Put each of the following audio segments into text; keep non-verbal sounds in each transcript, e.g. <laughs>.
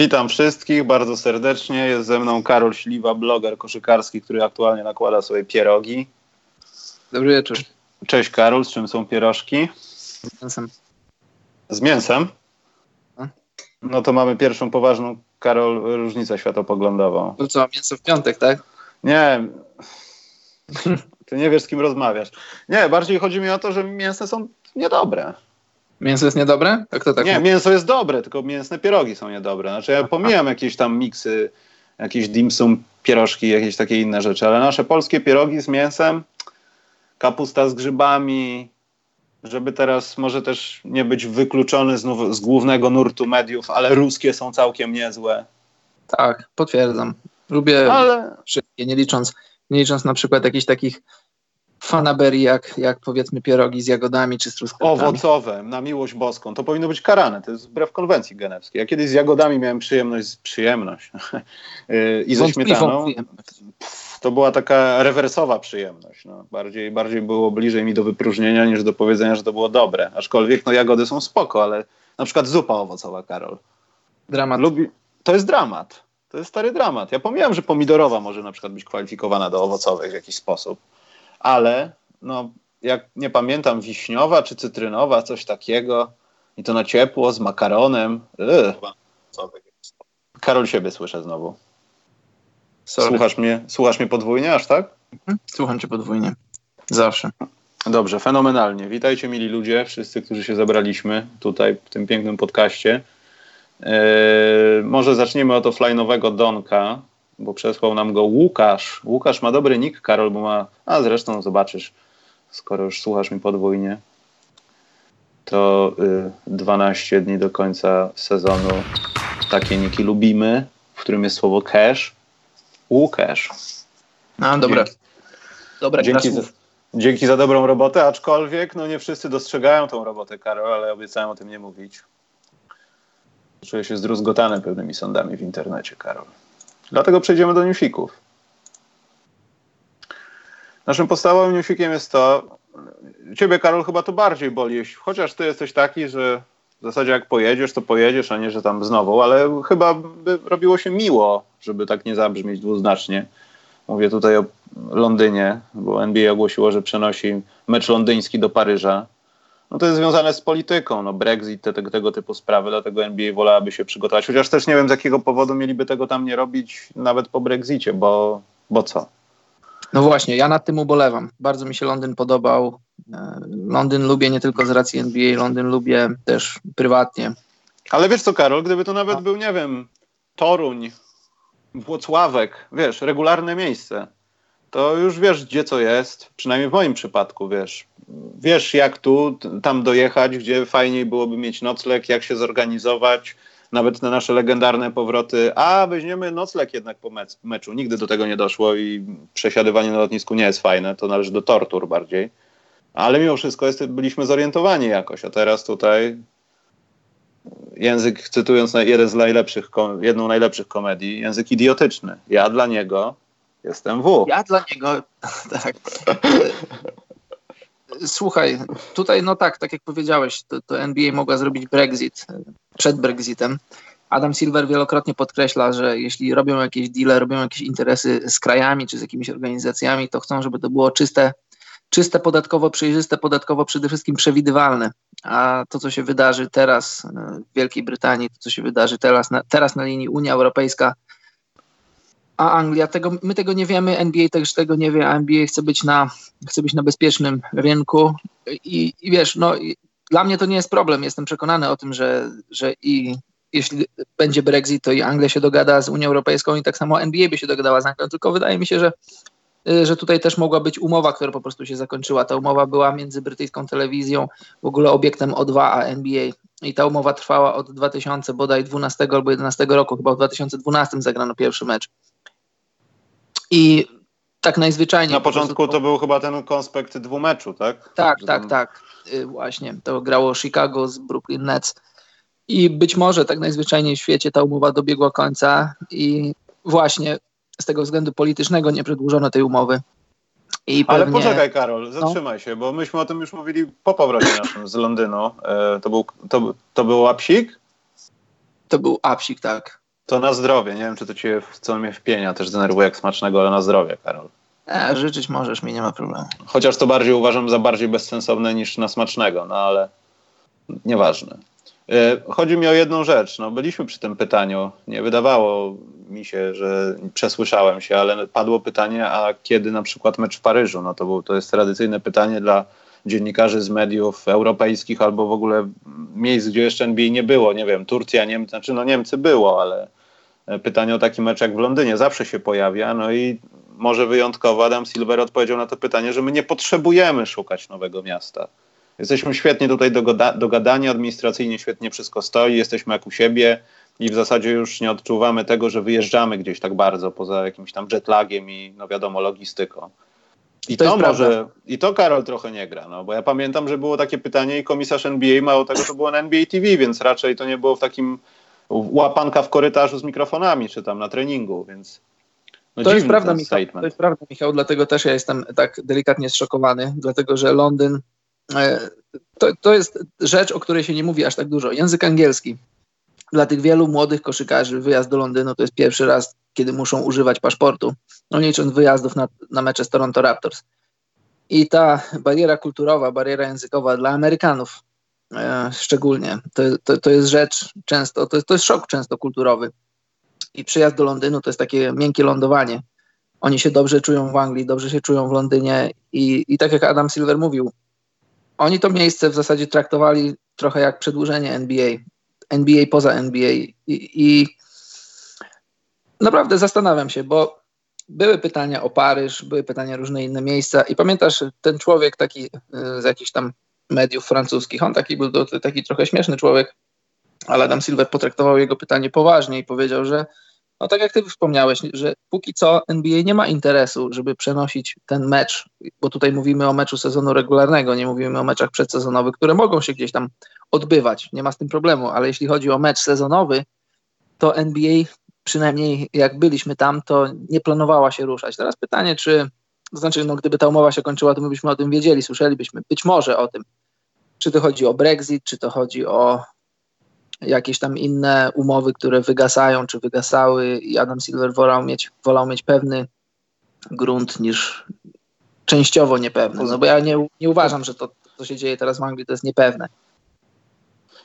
Witam wszystkich bardzo serdecznie. Jest ze mną Karol Śliwa, bloger koszykarski, który aktualnie nakłada sobie pierogi. Dobry wieczór. Cześć Karol, z czym są pierożki? Z mięsem. Z mięsem? A? No to mamy pierwszą poważną, Karol, różnicę światopoglądową. To co, mięso w piątek, tak? Nie, ty nie wiesz z kim rozmawiasz. Nie, bardziej chodzi mi o to, że mięsne są niedobre. Mięso jest niedobre? Jak to tak Nie, mówi? mięso jest dobre, tylko mięsne pierogi są niedobre. Znaczy ja pomijam jakieś tam miksy, jakieś dim sum, pierożki, jakieś takie inne rzeczy, ale nasze polskie pierogi z mięsem, kapusta z grzybami, żeby teraz może też nie być wykluczony znów z głównego nurtu mediów, ale ruskie są całkiem niezłe. Tak, potwierdzam. Lubię Ale wszystkie, nie licząc, nie licząc na przykład jakichś takich fanaberii, jak, jak powiedzmy pierogi z jagodami czy z truskawkami. owocowe, na miłość boską, to powinno być karane. To jest wbrew konwencji genewskiej. Ja kiedyś z jagodami miałem przyjemność, przyjemność <laughs> i ze śmietaną. to była taka rewersowa przyjemność. No. Bardziej, bardziej było bliżej mi do wypróżnienia niż do powiedzenia, że to było dobre. Aczkolwiek no, jagody są spoko, ale na przykład zupa owocowa, Karol. Dramat. Lubi... To jest dramat. To jest stary dramat. Ja pomijam, że pomidorowa może na przykład być kwalifikowana do owocowych w jakiś sposób, ale no, jak nie pamiętam, wiśniowa czy cytrynowa, coś takiego i to na ciepło z makaronem. Ugh. Karol, siebie słyszę znowu. Sorry. Słuchasz mnie, słuchasz mnie podwójnie aż tak? Mhm. Słucham cię podwójnie. Zawsze. Dobrze, fenomenalnie. Witajcie mili ludzie, wszyscy, którzy się zebraliśmy tutaj w tym pięknym podcaście. Eee, może zaczniemy od offline'owego Donka, bo przesłał nam go Łukasz. Łukasz ma dobry nick, Karol, bo ma... A zresztą zobaczysz, skoro już słuchasz mi podwójnie, to y, 12 dni do końca sezonu takie niki lubimy, w którym jest słowo cash. Łukasz. No dobra. Dzięki. Dobra, Dzięki za, dzięki za dobrą robotę, aczkolwiek no nie wszyscy dostrzegają tą robotę, Karol, ale obiecałem o tym nie mówić. Czuję się zdruzgotany pewnymi sądami w internecie, Karol. Dlatego przejdziemy do newsików. Naszym podstawowym newsikiem jest to, ciebie Karol chyba to bardziej boli, chociaż ty jesteś taki, że w zasadzie jak pojedziesz, to pojedziesz, a nie, że tam znowu, ale chyba by robiło się miło, żeby tak nie zabrzmieć dwuznacznie. Mówię tutaj o Londynie, bo NBA ogłosiło, że przenosi mecz londyński do Paryża. No to jest związane z polityką, no Brexit, te, tego, tego typu sprawy, dlatego NBA wolałaby się przygotować. Chociaż też nie wiem z jakiego powodu mieliby tego tam nie robić nawet po Brexicie, bo, bo co? No właśnie, ja nad tym ubolewam. Bardzo mi się Londyn podobał. E, Londyn lubię nie tylko z racji NBA, Londyn lubię też prywatnie. Ale wiesz co, Karol, gdyby to nawet był, nie wiem, Toruń, Włocławek, wiesz, regularne miejsce, to już wiesz, gdzie co jest, przynajmniej w moim przypadku, wiesz. Wiesz, jak tu, tam dojechać, gdzie fajniej byłoby mieć nocleg, jak się zorganizować, nawet na nasze legendarne powroty. A, weźmiemy nocleg jednak po mecz, meczu. Nigdy do tego nie doszło i przesiadywanie na lotnisku nie jest fajne, to należy do tortur bardziej. Ale mimo wszystko jest, byliśmy zorientowani jakoś, a teraz tutaj język, cytując jeden z najlepszych, jedną z najlepszych komedii, język idiotyczny. Ja dla niego jestem W. Ja dla niego, <laughs> tak. Słuchaj, tutaj no tak, tak jak powiedziałeś, to, to NBA mogła zrobić Brexit przed Brexitem. Adam Silver wielokrotnie podkreśla, że jeśli robią jakieś deale, robią jakieś interesy z krajami czy z jakimiś organizacjami, to chcą, żeby to było czyste, czyste podatkowo, przejrzyste podatkowo, przede wszystkim przewidywalne. A to, co się wydarzy teraz e, w Wielkiej Brytanii, to, co się wydarzy teraz na, teraz na linii Unia Europejska, a Anglia, tego, my tego nie wiemy, NBA też tego nie wie, a NBA chce być na, chce być na bezpiecznym rynku i, i wiesz, no i dla mnie to nie jest problem, jestem przekonany o tym, że, że i jeśli będzie Brexit, to i Anglia się dogada z Unią Europejską i tak samo NBA by się dogadała z Anglią, tylko wydaje mi się, że że tutaj też mogła być umowa, która po prostu się zakończyła. Ta umowa była między brytyjską telewizją, w ogóle obiektem O2, a NBA. i ta umowa trwała od 2000 bodaj 12 albo 11 roku, chyba w 2012 zagrano pierwszy mecz. I tak najzwyczajniej. Na początku to był chyba ten konspekt dwumeczu, tak? Tak, Że tak, tam... tak. Y, właśnie. To grało Chicago z Brooklyn Nets. I być może tak najzwyczajniej w świecie ta umowa dobiegła końca i właśnie z tego względu politycznego nie przedłużono tej umowy. Ale poczekaj, Karol, no. zatrzymaj no. się, bo myśmy o tym już mówili po powrocie naszym z Londynu. E, to, był, to, to był apsik? To był apsik, tak. To na zdrowie. Nie wiem, czy to cię co mnie wpienia, też denerwuje jak smacznego, ale na zdrowie, Karol. E, życzyć możesz mi, nie ma problemu. Chociaż to bardziej uważam za bardziej bezsensowne niż na smacznego, no ale nieważne. E, chodzi mi o jedną rzecz. No, byliśmy przy tym pytaniu. Nie wydawało mi się, że przesłyszałem się, ale padło pytanie, a kiedy na przykład mecz w Paryżu? No to, był, to jest tradycyjne pytanie dla dziennikarzy z mediów europejskich albo w ogóle miejsc, gdzie jeszcze NBA nie było. Nie wiem, Turcja, Niemcy, znaczy no Niemcy było, ale pytanie o taki mecz jak w Londynie zawsze się pojawia. No i może wyjątkowo Adam Silver odpowiedział na to pytanie, że my nie potrzebujemy szukać nowego miasta. Jesteśmy świetnie tutaj dogadani, administracyjnie świetnie wszystko stoi, jesteśmy jak u siebie i w zasadzie już nie odczuwamy tego, że wyjeżdżamy gdzieś tak bardzo poza jakimś tam jetlagiem i no wiadomo logistyką. I to, to może, i to Karol trochę nie gra, no bo ja pamiętam, że było takie pytanie i komisarz NBA mało tego, to było na NBA TV, więc raczej to nie było w takim łapanka w korytarzu z mikrofonami, czy tam na treningu, więc no to, jest prawda, Michał, to jest prawda, Michał, dlatego też ja jestem tak delikatnie zszokowany, dlatego że Londyn e, to, to jest rzecz, o której się nie mówi aż tak dużo. Język angielski. Dla tych wielu młodych koszykarzy wyjazd do Londynu to jest pierwszy raz, kiedy muszą używać paszportu, no nie licząc wyjazdów na, na mecze z Toronto Raptors. I ta bariera kulturowa, bariera językowa dla Amerykanów szczególnie, to, to, to jest rzecz często, to jest, to jest szok często kulturowy. I przyjazd do Londynu to jest takie miękkie lądowanie. Oni się dobrze czują w Anglii, dobrze się czują w Londynie i, i tak jak Adam Silver mówił, oni to miejsce w zasadzie traktowali trochę jak przedłużenie NBA, NBA poza NBA i, i naprawdę zastanawiam się, bo były pytania o Paryż, były pytania o różne inne miejsca i pamiętasz, ten człowiek taki y, z jakichś tam mediów francuskich, on taki był taki trochę śmieszny człowiek, ale Adam Silver potraktował jego pytanie poważnie i powiedział, że no tak jak ty wspomniałeś, że póki co NBA nie ma interesu, żeby przenosić ten mecz, bo tutaj mówimy o meczu sezonu regularnego, nie mówimy o meczach przedsezonowych, które mogą się gdzieś tam odbywać, nie ma z tym problemu, ale jeśli chodzi o mecz sezonowy, to NBA przynajmniej jak byliśmy tam, to nie planowała się ruszać. Teraz pytanie, czy, to znaczy, no, gdyby ta umowa się kończyła, to my byśmy o tym wiedzieli, słyszelibyśmy być może o tym. Czy to chodzi o Brexit, czy to chodzi o jakieś tam inne umowy, które wygasają czy wygasały i Adam Silver wolał mieć, wolał mieć pewny grunt niż częściowo niepewny. No bo ja nie, nie uważam, że to, co się dzieje teraz w Anglii, to jest niepewne.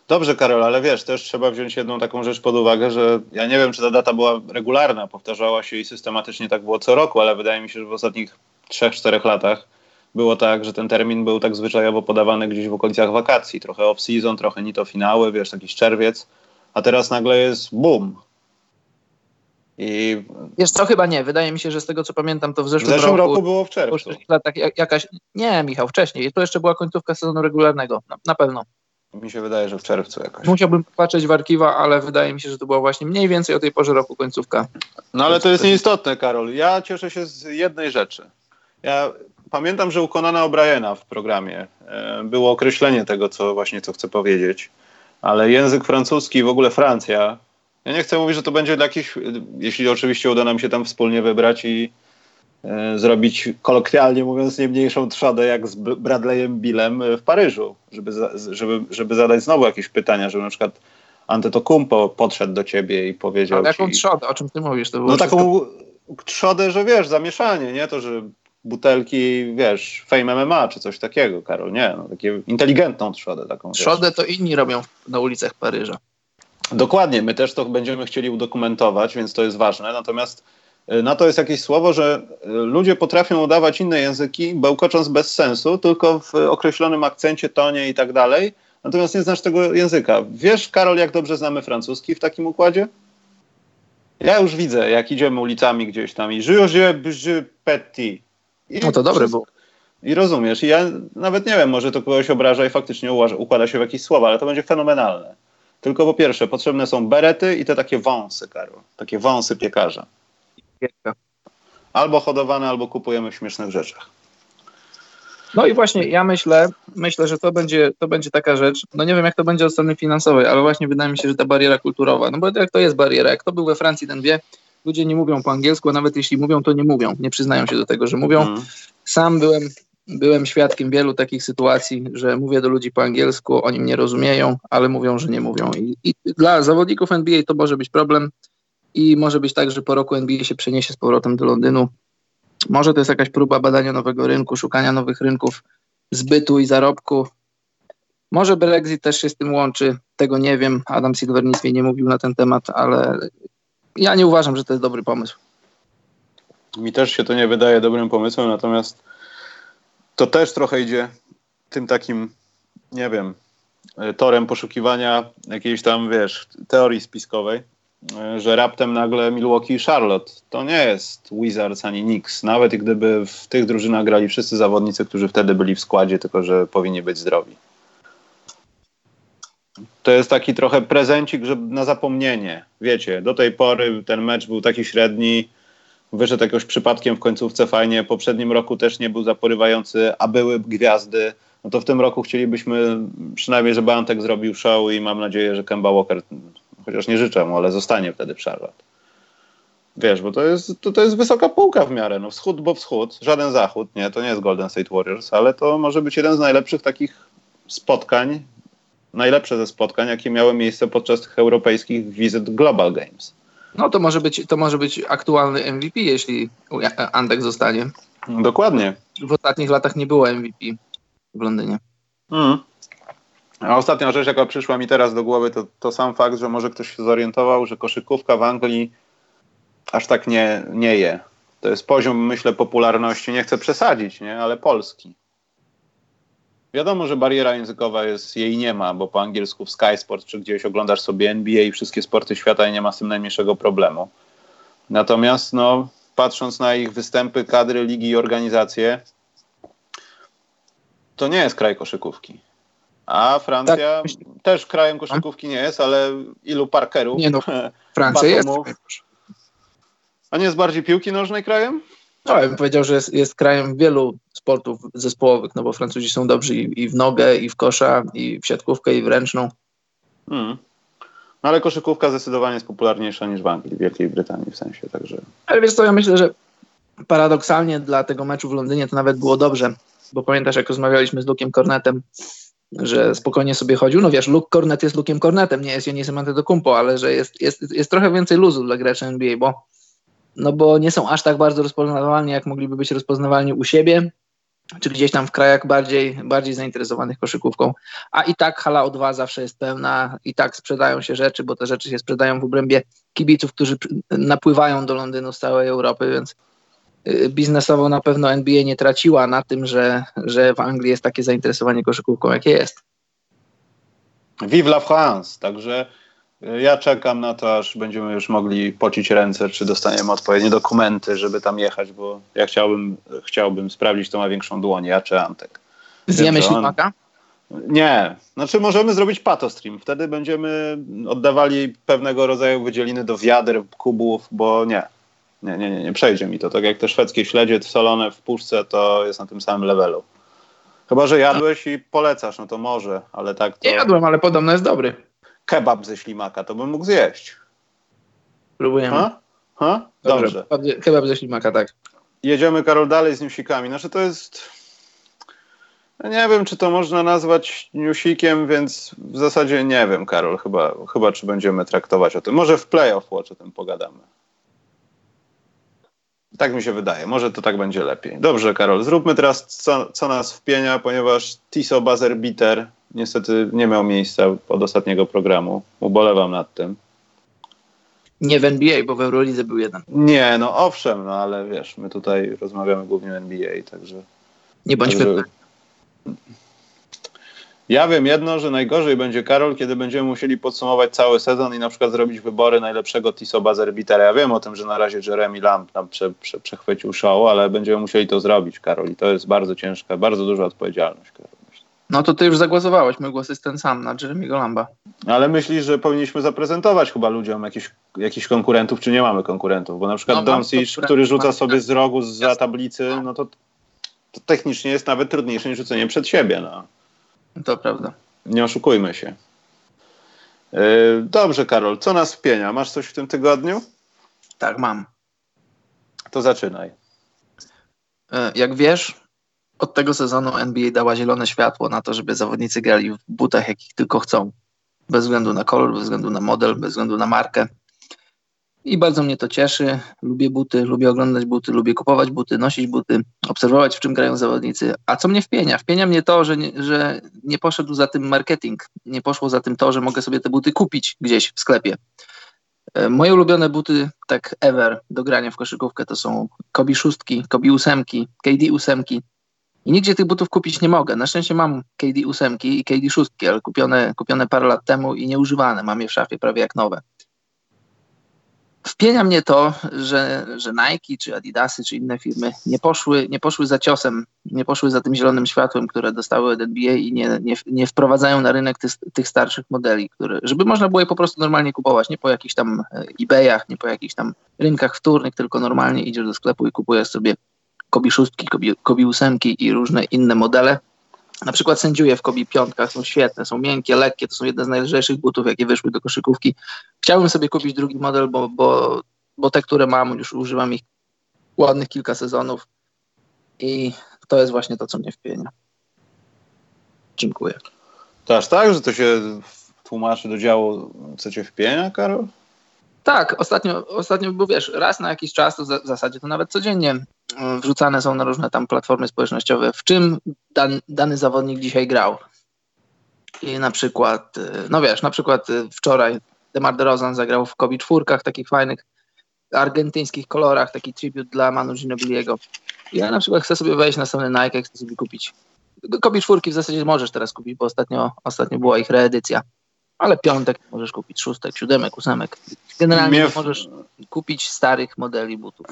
Dobrze, Karol, ale wiesz, też trzeba wziąć jedną taką rzecz pod uwagę, że ja nie wiem, czy ta data była regularna, powtarzała się i systematycznie tak było co roku, ale wydaje mi się, że w ostatnich 3-4 latach było tak, że ten termin był tak zwyczajowo podawany gdzieś w okolicach wakacji. Trochę off-season, trochę ni to finały, wiesz, jakiś czerwiec, a teraz nagle jest boom. I... Wiesz co, chyba nie. Wydaje mi się, że z tego co pamiętam, to w zeszłym, w zeszłym roku, roku było w czerwcu. latach jakaś... Nie, Michał, wcześniej. To jeszcze była końcówka sezonu regularnego. Na, na pewno. Mi się wydaje, że w czerwcu jakoś. Musiałbym patrzeć w archiwa, ale wydaje mi się, że to była właśnie mniej więcej o tej porze roku końcówka. No ale to jest nieistotne, Karol. Ja cieszę się z jednej rzeczy. Ja pamiętam, że u Conana O'Briena w programie e, było określenie tego, co właśnie co chcę powiedzieć, ale język francuski, w ogóle Francja, ja nie chcę mówić, że to będzie dla jakichś, jeśli oczywiście uda nam się tam wspólnie wybrać i e, zrobić kolokwialnie mówiąc nie mniejszą trzodę jak z Bradleyem Billem w Paryżu, żeby, żeby, żeby zadać znowu jakieś pytania, żeby na przykład Antetokounmpo podszedł do ciebie i powiedział Ale jaką trzodę? O czym ty mówisz? No taką trzodę, że wiesz, zamieszanie, nie? To, że butelki, wiesz, Fame MMA czy coś takiego, Karol, nie, no, takie inteligentną trzodę taką. Trzodę wiesz. to inni robią na ulicach Paryża. Dokładnie, my też to będziemy chcieli udokumentować, więc to jest ważne, natomiast y, na to jest jakieś słowo, że y, ludzie potrafią udawać inne języki, bełkocząc bez sensu, tylko w określonym akcencie, tonie i tak dalej, natomiast nie znasz tego języka. Wiesz, Karol, jak dobrze znamy francuski w takim układzie? Ja już widzę, jak idziemy ulicami gdzieś tam i je, je petit, i no to dobre było. I rozumiesz. I ja nawet nie wiem, może to kogoś obraża i faktycznie układa się w jakieś słowa, ale to będzie fenomenalne. Tylko po pierwsze, potrzebne są berety i te takie wąsy, Karol. Takie wąsy piekarza. Albo hodowane, albo kupujemy w śmiesznych rzeczach. No i właśnie ja myślę, myślę, że to będzie, to będzie taka rzecz, no nie wiem jak to będzie od strony finansowej, ale właśnie wydaje mi się, że ta bariera kulturowa, no bo jak to jest bariera, jak to był we Francji, ten wie, ludzie nie mówią po angielsku, a nawet jeśli mówią, to nie mówią, nie przyznają się do tego, że mówią. Mhm. Sam byłem, byłem świadkiem wielu takich sytuacji, że mówię do ludzi po angielsku, oni mnie rozumieją, ale mówią, że nie mówią. I, i dla zawodników NBA to może być problem i może być tak, że po roku NBA się przeniesie z powrotem do Londynu. Może to jest jakaś próba badania nowego rynku, szukania nowych rynków zbytu i zarobku. Może Brexit też się z tym łączy, tego nie wiem. Adam Silver nic mi nie mówił na ten temat, ale ja nie uważam, że to jest dobry pomysł. Mi też się to nie wydaje dobrym pomysłem, natomiast to też trochę idzie tym takim, nie wiem, torem poszukiwania jakiejś tam, wiesz, teorii spiskowej, że raptem nagle Milwaukee i Charlotte to nie jest Wizards ani Knicks, nawet gdyby w tych drużynach grali wszyscy zawodnicy, którzy wtedy byli w składzie, tylko że powinni być zdrowi to jest taki trochę prezencik że na zapomnienie. Wiecie, do tej pory ten mecz był taki średni, wyszedł jakoś przypadkiem w końcówce fajnie. W poprzednim roku też nie był zaporywający, a były gwiazdy. No to w tym roku chcielibyśmy przynajmniej, żeby Antek zrobił show i mam nadzieję, że Kemba Walker, chociaż nie życzę mu, ale zostanie wtedy w Charlotte. Wiesz, bo to jest, to, to jest wysoka półka w miarę. No wschód, bo wschód, żaden zachód, nie, to nie jest Golden State Warriors, ale to może być jeden z najlepszych takich spotkań najlepsze ze spotkań, jakie miały miejsce podczas tych europejskich wizyt Global Games. No to może być, to może być aktualny MVP, jeśli Andek zostanie. Dokładnie. W ostatnich latach nie było MVP w Londynie. Mm. A ostatnia rzecz, jaka przyszła mi teraz do głowy, to, to sam fakt, że może ktoś się zorientował, że koszykówka w Anglii aż tak nie, nie je. To jest poziom, myślę, popularności, nie chcę przesadzić, nie? ale polski. Wiadomo, że bariera językowa jest, jej nie ma, bo po angielsku w Sky Sport czy gdzieś oglądasz sobie NBA i wszystkie sporty świata i nie ma z tym najmniejszego problemu. Natomiast no, patrząc na ich występy, kadry, ligi i organizacje, to nie jest kraj koszykówki. A Francja tak. też krajem koszykówki nie jest, ale ilu parkerów? Nie no, <laughs> Francja jest. A nie jest bardziej piłki nożnej krajem? No, ja bym powiedział, że jest, jest krajem wielu sportów zespołowych, no bo Francuzi są dobrzy i, i w nogę, i w kosza, i w siatkówkę, i w ręczną. Hmm. No ale koszykówka zdecydowanie jest popularniejsza niż w Anglii, w Wielkiej Brytanii w sensie, także... Ale wiesz co, ja myślę, że paradoksalnie dla tego meczu w Londynie to nawet było dobrze, bo pamiętasz, jak rozmawialiśmy z Lukiem Cornetem, że spokojnie sobie chodził. No wiesz, Luke Cornet jest Lukiem Cornetem, nie jest Janisem Antetokounmpo, ale że jest, jest, jest trochę więcej luzu dla graczy NBA, bo no bo nie są aż tak bardzo rozpoznawalni, jak mogliby być rozpoznawalni u siebie, czy gdzieś tam w krajach bardziej, bardziej zainteresowanych koszykówką. A i tak hala O2 zawsze jest pełna, i tak sprzedają się rzeczy, bo te rzeczy się sprzedają w obrębie kibiców, którzy napływają do Londynu z całej Europy, więc y, biznesowo na pewno NBA nie traciła na tym, że, że w Anglii jest takie zainteresowanie koszykówką, jakie jest. Vive la France! Także ja czekam na to, aż będziemy już mogli pocić ręce, czy dostaniemy odpowiednie dokumenty, żeby tam jechać, bo ja chciałbym, chciałbym sprawdzić, kto ma większą dłoń, ja czy Antek. Zjemy ślimaka? Nie. Znaczy możemy zrobić patostream. Wtedy będziemy oddawali pewnego rodzaju wydzieliny do wiader, kubów, bo nie. Nie, nie, nie, nie przejdzie mi to. Tak jak te szwedzkie śledzie solone w puszce, to jest na tym samym levelu. Chyba, że jadłeś i polecasz, no to może, ale tak to... Nie jadłem, ale podobno jest dobry kebab ze ślimaka, to bym mógł zjeść. Próbujemy. Ha? Ha? Dobrze. Dobrze. Kebab ze ślimaka, tak. Jedziemy, Karol, dalej z newsikami. Znaczy to jest... Ja nie wiem, czy to można nazwać newsikiem, więc w zasadzie nie wiem, Karol, chyba, chyba czy będziemy traktować o tym. Może w playoff watch o tym pogadamy. Tak mi się wydaje. Może to tak będzie lepiej. Dobrze, Karol, zróbmy teraz co, co nas wpienia, ponieważ Tiso Buzzer Bitter niestety nie miał miejsca od ostatniego programu. Ubolewam nad tym. Nie w NBA, bo w Eurolidze był jeden. Nie, no owszem, no ale wiesz, my tutaj rozmawiamy głównie o NBA, także... Nie bądźmy... Także... Ja wiem jedno, że najgorzej będzie Karol, kiedy będziemy musieli podsumować cały sezon i na przykład zrobić wybory najlepszego Tiso Bazerbitera. Ja wiem o tym, że na razie Jeremy Lamb nam prze, prze, przechwycił show, ale będziemy musieli to zrobić, Karol. I to jest bardzo ciężka, bardzo duża odpowiedzialność, Karol. No to ty już zagłosowałeś, mój głos jest ten sam na Jeremy'ego Lamba. Ale myślisz, że powinniśmy zaprezentować chyba ludziom jakichś, jakichś konkurentów, czy nie mamy konkurentów? Bo na przykład no, Doncic, który rzuca sobie z rogu za tablicy, no to, to technicznie jest nawet trudniejsze niż rzucenie przed siebie. No. To prawda. Nie oszukujmy się. Yy, dobrze, Karol, co nas wpienia? Masz coś w tym tygodniu? Tak, mam. To zaczynaj. Yy, jak wiesz, od tego sezonu NBA dała zielone światło na to, żeby zawodnicy grali w butach, jakich tylko chcą. Bez względu na kolor, bez względu na model, bez względu na markę. I bardzo mnie to cieszy. Lubię buty, lubię oglądać buty, lubię kupować buty, nosić buty, obserwować, w czym grają zawodnicy. A co mnie wpienia? Wpienia mnie to, że nie, że nie poszedł za tym marketing. Nie poszło za tym to, że mogę sobie te buty kupić gdzieś w sklepie. E, moje ulubione buty, tak ever, do grania w koszykówkę to są Kobi szóstki, Kobi ósemki, KD ósemki. I nigdzie tych butów kupić nie mogę. Na szczęście mam KD ósemki i KD szóstki, ale kupione, kupione parę lat temu i nieużywane. Mam je w szafie prawie jak nowe. Wpienia mnie to, że, że Nike, czy Adidasy, czy inne firmy nie poszły, nie poszły za ciosem, nie poszły za tym zielonym światłem, które dostały od NBA i nie, nie, nie wprowadzają na rynek tych, tych starszych modeli, które, żeby można było je po prostu normalnie kupować, nie po jakichś tam e, eBayach, nie po jakichś tam rynkach wtórnych, tylko normalnie idziesz do sklepu i kupujesz sobie Kobi szóstki, Kobi, Kobi ósemki i różne inne modele. Na przykład sędziuje w Kobi piątkach są świetne, są miękkie, lekkie, to są jedne z najlżejszych butów, jakie wyszły do koszykówki. Chciałbym sobie kupić drugi model, bo, bo, bo te, które mam, już używam ich ładnych kilka sezonów i to jest właśnie to, co mnie wpienia. Dziękuję. To aż tak, że to się tłumaczy do działu, co cię wpienia, Karol? Tak, ostatnio, ostatnio, bo wiesz, raz na jakiś czas, to w zasadzie to nawet codziennie wrzucane są na różne tam platformy społecznościowe, w czym dan, dany zawodnik dzisiaj grał. I na przykład, y, no wiesz, na przykład y, wczoraj Demar DeRozan zagrał w Kobi czwórkach, takich fajnych argentyńskich kolorach, taki tribute dla Manu Ginobiliego. Ja na przykład chcę sobie wejść na stronę Nike, chcę sobie kupić Kobi czwórki w zasadzie możesz teraz kupić, bo ostatnio, ostatnio była ich reedycja. Ale piątek możesz kupić, szóstek, siódemek, ósemek. Generalnie możesz kupić starych modeli butów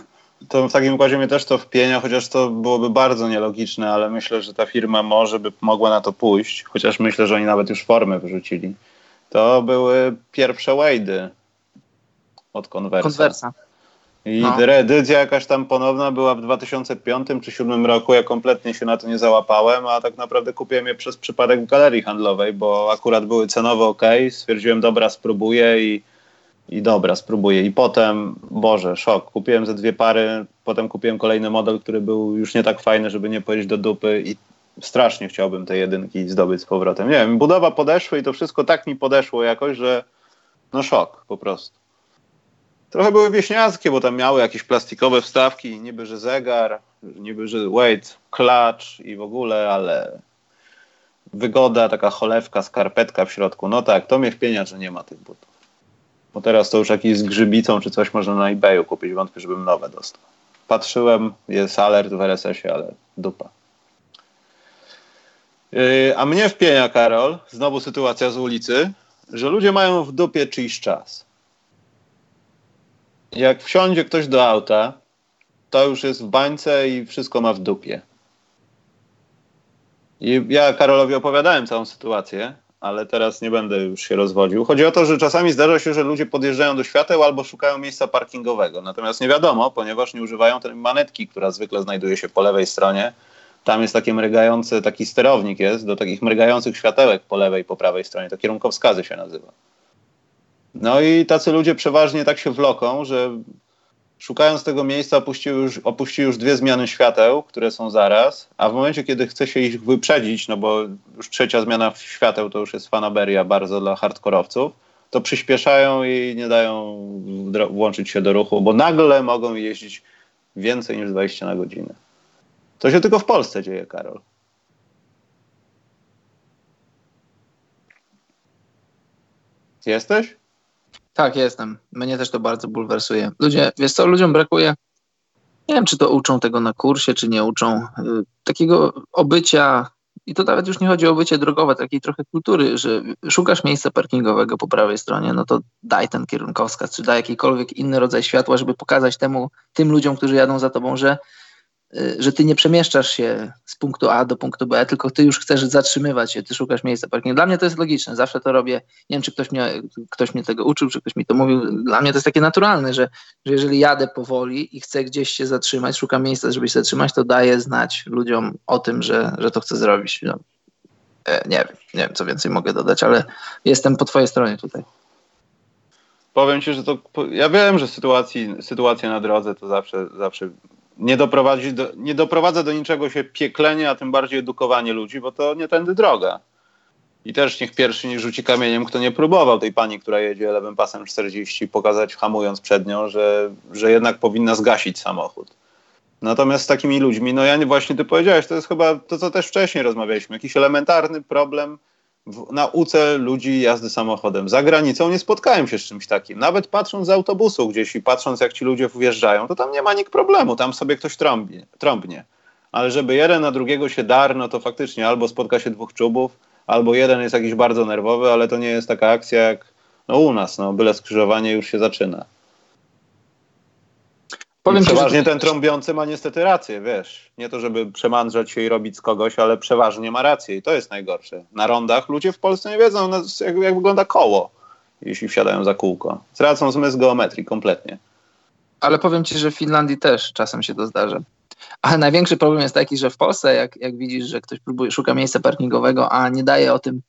to w takim układzie mnie też to wpienia, chociaż to byłoby bardzo nielogiczne, ale myślę, że ta firma może by mogła na to pójść, chociaż myślę, że oni nawet już formy wyrzucili. To były pierwsze Wade'y od Conversa. Conversa. I no. reedycja jakaś tam ponowna była w 2005 czy 2007 roku. Ja kompletnie się na to nie załapałem, a tak naprawdę kupiłem je przez przypadek w galerii handlowej, bo akurat były cenowo ok. Stwierdziłem, dobra, spróbuję i i dobra, spróbuję. I potem, Boże, szok. Kupiłem ze dwie pary, potem kupiłem kolejny model, który był już nie tak fajny, żeby nie powiedzieć do dupy i strasznie chciałbym te jedynki zdobyć z powrotem. Nie wiem, budowa podeszła i to wszystko tak mi podeszło jakoś, że no szok po prostu. Trochę były wieśniackie, bo tam miały jakieś plastikowe wstawki, niby że zegar, niby że wait, klacz i w ogóle, ale wygoda, taka cholewka, skarpetka w środku. No tak, to mnie wpienia, że nie ma tych butów. Bo teraz to już jakiś z grzybicą czy coś można na eBayu kupić. Wątpię, żebym nowe dostał. Patrzyłem, jest alert w RSS-ie, ale dupa. Yy, a mnie wpienia, Karol, znowu sytuacja z ulicy, że ludzie mają w dupie czyjś czas. Jak wsiądzie ktoś do auta, to już jest w bańce i wszystko ma w dupie. I ja Karolowi opowiadałem całą sytuację ale teraz nie będę już się rozwodził. Chodzi o to, że czasami zdarza się, że ludzie podjeżdżają do świateł albo szukają miejsca parkingowego. Natomiast nie wiadomo, ponieważ nie używają tej manetki, która zwykle znajduje się po lewej stronie. Tam jest taki mrygający, taki sterownik jest do takich mrygających światełek po lewej po prawej stronie. To kierunkowskazy się nazywa. No i tacy ludzie przeważnie tak się wloką, że szukając tego miejsca opuściły już, opuściły już dwie zmiany świateł, które są zaraz, a w momencie, kiedy chce się ich wyprzedzić, no bo już trzecia zmiana świateł to już jest fanaberia bardzo dla hardkorowców, to przyspieszają i nie dają włączyć się do ruchu, bo nagle mogą jeździć więcej niż 20 na godzinę. To się tylko w Polsce dzieje, Karol. Jesteś? Tak, jestem. Mnie też to bardzo bulwersuje. Ludzie, wiesz co, ludziom brakuje, nie wiem, czy to uczą tego na kursie, czy nie uczą, y, takiego obycia i to nawet już nie chodzi o bycie drogowe, takiej trochę kultury, że szukasz miejsca parkingowego po prawej stronie, no to daj ten kierunkowskaz, czy daj jakikolwiek inny rodzaj światła, żeby pokazać temu, tym ludziom, którzy jadą za tobą, że że ty nie przemieszczasz się z punktu A do punktu B, tylko ty już chcesz zatrzymywać się, ty szukasz miejsca parkingu. Dla mnie to jest logiczne, zawsze to robię. Nie wiem, czy ktoś mnie, ktoś mnie tego uczył, czy ktoś mi to mówił. Dla mnie to jest takie naturalne, że, że jeżeli jadę powoli i chcę gdzieś się zatrzymać, szukam miejsca, żeby się zatrzymać, to daję znać ludziom o tym, że, że to chcę zrobić. No, e, nie wiem, nie wiem, co więcej mogę dodać, ale jestem po twojej stronie tutaj. Powiem ci, że to. Ja wiem, że sytuacji, sytuacja na drodze to zawsze, zawsze nie, doprowadzi do, nie doprowadza do niczego się pieklenie, a tym bardziej edukowanie ludzi, bo to nie tędy droga. I też niech pierwszy nie rzuci kamieniem, kto nie próbował tej pani, która jedzie lewym pasem 40, pokazać hamując przed nią, że, że jednak powinna zgasić samochód. Natomiast z takimi ludźmi, no ja nie, właśnie ty powiedziałeś, to jest chyba to, co też wcześniej rozmawialiśmy, jakiś elementarny problem w nauce ludzi jazdy samochodem. Za granicą nie spotkałem się z czymś takim. Nawet patrząc z autobusu gdzieś i patrząc, jak ci ludzie wjeżdżają, to tam nie ma nikt problemu, tam sobie ktoś trąbnie. trąbnie. Ale żeby jeden na drugiego się dar, no to faktycznie albo spotka się dwóch czubów, albo jeden jest jakiś bardzo nerwowy, ale to nie jest taka akcja jak no, u nas, no, byle skrzyżowanie już się zaczyna. Powiem przeważnie ci, ten trąbiący ma niestety rację, wiesz. Nie to, żeby przemandrzać się i robić z kogoś, ale przeważnie ma rację i to jest najgorsze. Na rondach ludzie w Polsce nie wiedzą, jak, jak wygląda koło, jeśli wsiadają za kółko. Tracą zmysł geometrii kompletnie. Ale powiem ci, że w Finlandii też czasem się to zdarza. Ale największy problem jest taki, że w Polsce, jak, jak widzisz, że ktoś próbuje, szuka miejsca parkingowego, a nie daje o tym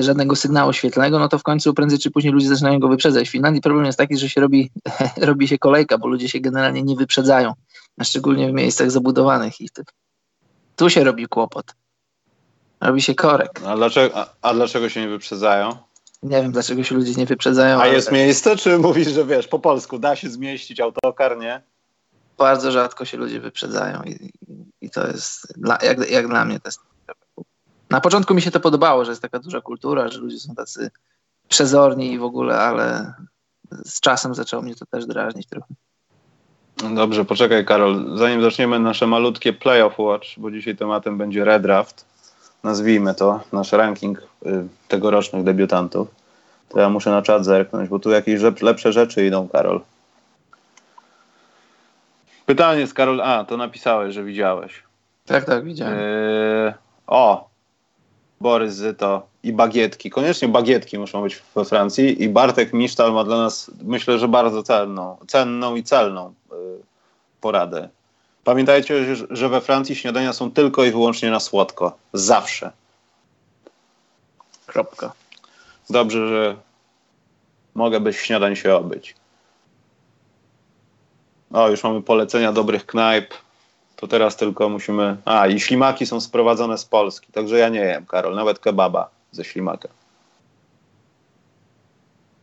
żadnego sygnału świetlnego, no to w końcu prędzej czy później ludzie zaczynają go wyprzedzać. W Finlandii problem jest taki, że się robi, <laughs> robi się kolejka, bo ludzie się generalnie nie wyprzedzają, a szczególnie w miejscach zabudowanych i tu się robi kłopot. Robi się korek. A dlaczego, a, a dlaczego się nie wyprzedzają? Nie wiem, dlaczego się ludzie nie wyprzedzają. A jest miejsce, czy mówisz, że wiesz, po polsku da się zmieścić autokar, nie? Bardzo rzadko się ludzie wyprzedzają i, i to jest, dla, jak, jak dla mnie, to jest na początku mi się to podobało, że jest taka duża kultura, że ludzie są tacy przezorni i w ogóle, ale z czasem zaczęło mnie to też drażnić trochę. Dobrze, poczekaj Karol, zanim zaczniemy nasze malutkie playoff watch, bo dzisiaj tematem będzie redraft, nazwijmy to, nasz ranking y, tegorocznych debiutantów, to ja muszę na czat zerknąć, bo tu jakieś lepsze rzeczy idą, Karol. Pytanie z Karol, a to napisałeś, że widziałeś. Tak, tak, widziałem. Yy, o, Borys Zyto i bagietki. Koniecznie bagietki muszą być we Francji i Bartek Misztal ma dla nas, myślę, że bardzo cenną, cenną i celną y, poradę. Pamiętajcie, że we Francji śniadania są tylko i wyłącznie na słodko. Zawsze. Kropka. Dobrze, że mogę bez śniadań się obyć. O, już mamy polecenia dobrych knajp to teraz tylko musimy. A, i ślimaki są sprowadzone z Polski, także ja nie jem, Karol, nawet kebaba ze ślimaka.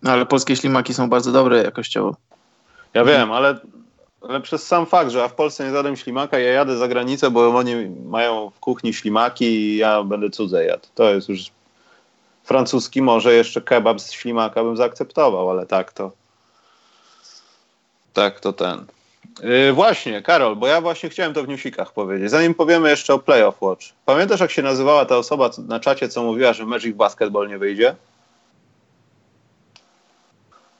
No, ale polskie ślimaki są bardzo dobre jakościowo. Ja wiem, ale, ale przez sam fakt, że ja w Polsce nie zadam ślimaka, ja jadę za granicę, bo oni mają w kuchni ślimaki i ja będę cudze jadł. To jest już francuski, może jeszcze kebab z ślimaka bym zaakceptował, ale tak to tak to ten. Yy, właśnie, Karol, bo ja właśnie chciałem to w newsikach powiedzieć. Zanim powiemy jeszcze o Playoff Watch. Pamiętasz, jak się nazywała ta osoba na czacie, co mówiła, że Magic Basketball nie wyjdzie?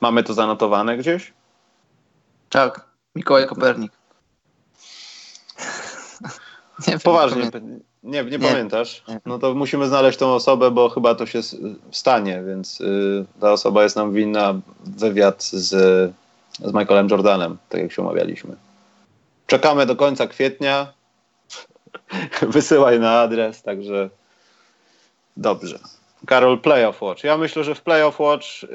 Mamy to zanotowane gdzieś? Tak, Mikołaj Kopernik. <laughs> nie Poważnie, nie, nie, nie, pamiętasz? No to musimy znaleźć tą osobę, bo chyba to się stanie, więc y, ta osoba jest nam winna wywiad z z Michaelem Jordanem, tak jak się umawialiśmy. Czekamy do końca kwietnia. <laughs> Wysyłaj na adres, także dobrze. Karol, Playoff Watch. Ja myślę, że w Playoff Watch yy,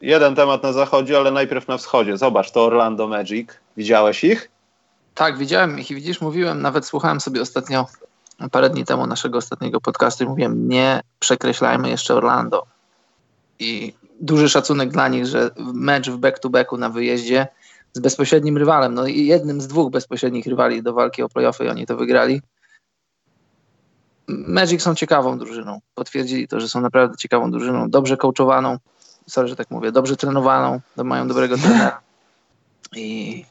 jeden temat na zachodzie, ale najpierw na wschodzie. Zobacz, to Orlando Magic. Widziałeś ich? Tak, widziałem ich i widzisz, mówiłem, nawet słuchałem sobie ostatnio, parę dni temu naszego ostatniego podcastu i mówiłem, nie przekreślajmy jeszcze Orlando. I duży szacunek dla nich, że mecz w back-to-backu na wyjeździe z bezpośrednim rywalem, no i jednym z dwóch bezpośrednich rywali do walki o playoffy oni to wygrali. Magic są ciekawą drużyną. Potwierdzili to, że są naprawdę ciekawą drużyną, dobrze coachowaną, sorry, że tak mówię, dobrze trenowaną, mają dobrego trenera. I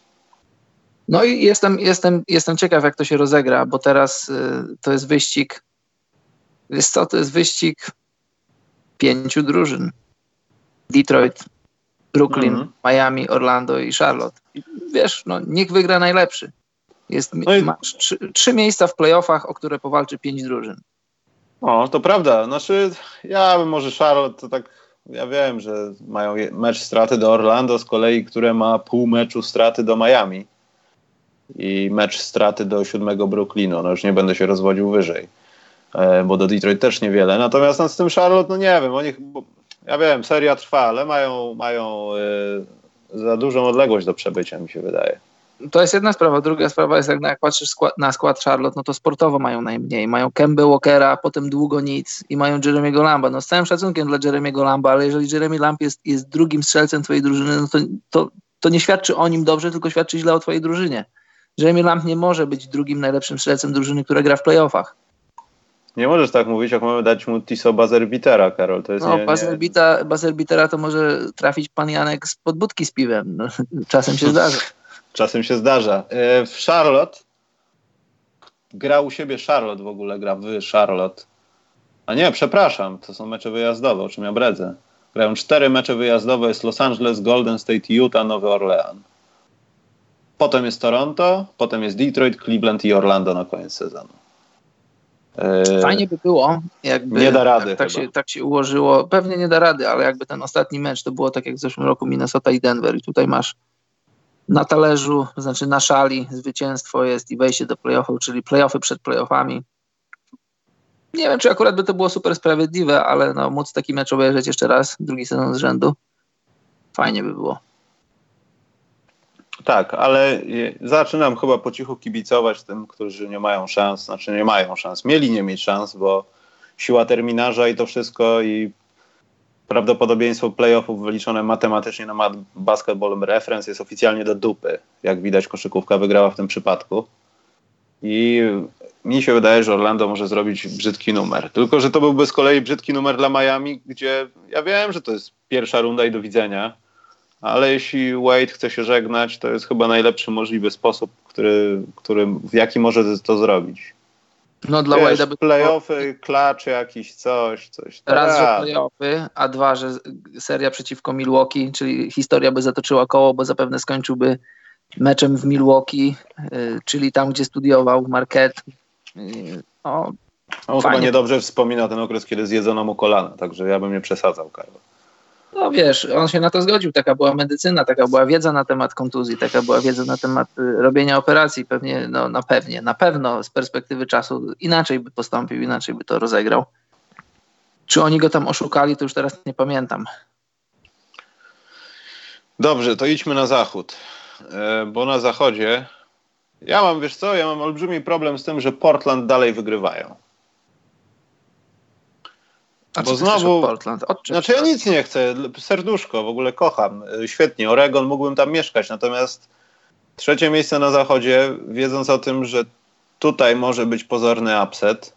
No i jestem, jestem, jestem ciekaw, jak to się rozegra, bo teraz y, to jest wyścig. Wiesz co, to jest wyścig pięciu drużyn. Detroit, Brooklyn, mm -hmm. Miami, Orlando i Charlotte. I wiesz, no, niech wygra najlepszy. Jest, no i... Masz trzy, trzy, miejsca w playoffach, o które powalczy pięć drużyn. O, to prawda. Znaczy, ja bym może Charlotte to tak, ja wiem, że mają mecz straty do Orlando z kolei, które ma pół meczu straty do Miami i mecz straty do siódmego Brooklynu. No już nie będę się rozwodził wyżej, e, bo do Detroit też niewiele. Natomiast no, z tym Charlotte, no nie wiem, oni, ja wiem, seria trwa, ale mają, mają y, za dużą odległość do przebycia, mi się wydaje. To jest jedna sprawa. Druga sprawa jest, jak, jak patrzysz skład, na skład Charlotte, no to sportowo mają najmniej. Mają Kemba Walkera, potem długo nic i mają Jeremiego Lamba. No z całym szacunkiem dla Jeremiego Lamba, ale jeżeli Jeremy Lamb jest, jest drugim strzelcem twojej drużyny, no to, to, to nie świadczy o nim dobrze, tylko świadczy źle o twojej drużynie. Jeremy Lamb nie może być drugim najlepszym strzelcem drużyny, która gra w playoffach. Nie możesz tak mówić, jak mamy dać mu Tiso Bazerbitera, Karol. To jest no, nie, Bazerbitera to może trafić pan Janek z podbudki z piwem. No, <laughs> <laughs> czasem się zdarza. Czasem się zdarza. W Charlotte gra u siebie Charlotte w ogóle, gra w Charlotte. A nie, przepraszam, to są mecze wyjazdowe, o czym ja bredzę. Grają cztery mecze wyjazdowe, jest Los Angeles, Golden State, Utah, Nowy Orlean. Potem jest Toronto, potem jest Detroit, Cleveland i Orlando na koniec sezonu. E, Fajnie by było, jakby nie da rady tak, się, tak się ułożyło. Pewnie nie da rady, ale jakby ten ostatni mecz to było tak jak w zeszłym roku Minnesota i Denver i tutaj masz na talerzu, to znaczy na szali zwycięstwo jest i wejście do playoffów, czyli playoffy przed playoffami. Nie wiem, czy akurat by to było super sprawiedliwe, ale no, móc taki mecz obejrzeć jeszcze raz, drugi sezon z rzędu, fajnie by było. Tak, ale zaczynam chyba po cichu kibicować tym, którzy nie mają szans, znaczy nie mają szans, mieli nie mieć szans, bo siła terminarza i to wszystko i prawdopodobieństwo playoffów wyliczone matematycznie na Basketball Reference jest oficjalnie do dupy. Jak widać, koszykówka wygrała w tym przypadku. I mi się wydaje, że Orlando może zrobić brzydki numer. Tylko, że to byłby z kolei brzydki numer dla Miami, gdzie ja wiem, że to jest pierwsza runda i do widzenia, ale jeśli Wade chce się żegnać, to jest chyba najlepszy możliwy sposób, który, który, w jaki może to zrobić. No dla Wiesz, Wade'a by playoffy, klacz jakiś, coś, coś. Raz, że playoffy, a dwa, że seria przeciwko Milwaukee, czyli historia by zatoczyła koło, bo zapewne skończyłby meczem w Milwaukee, y, czyli tam, gdzie studiował Marquette. Y, no, On chyba niedobrze wspomina ten okres, kiedy zjedzono mu kolana, także ja bym nie przesadzał, Karlo. No wiesz, on się na to zgodził, taka była medycyna, taka była wiedza na temat kontuzji, taka była wiedza na temat y, robienia operacji, pewnie, no na pewnie, na pewno z perspektywy czasu inaczej by postąpił, inaczej by to rozegrał. Czy oni go tam oszukali, to już teraz nie pamiętam. Dobrze, to idźmy na zachód, e, bo na zachodzie ja mam, wiesz co, ja mam olbrzymi problem z tym, że Portland dalej wygrywają. A bo znowu. Portland? znaczy, ja nic nie chcę. Serduszko, w ogóle kocham. Świetnie. Oregon mógłbym tam mieszkać. Natomiast trzecie miejsce na zachodzie, wiedząc o tym, że tutaj może być pozorny upset.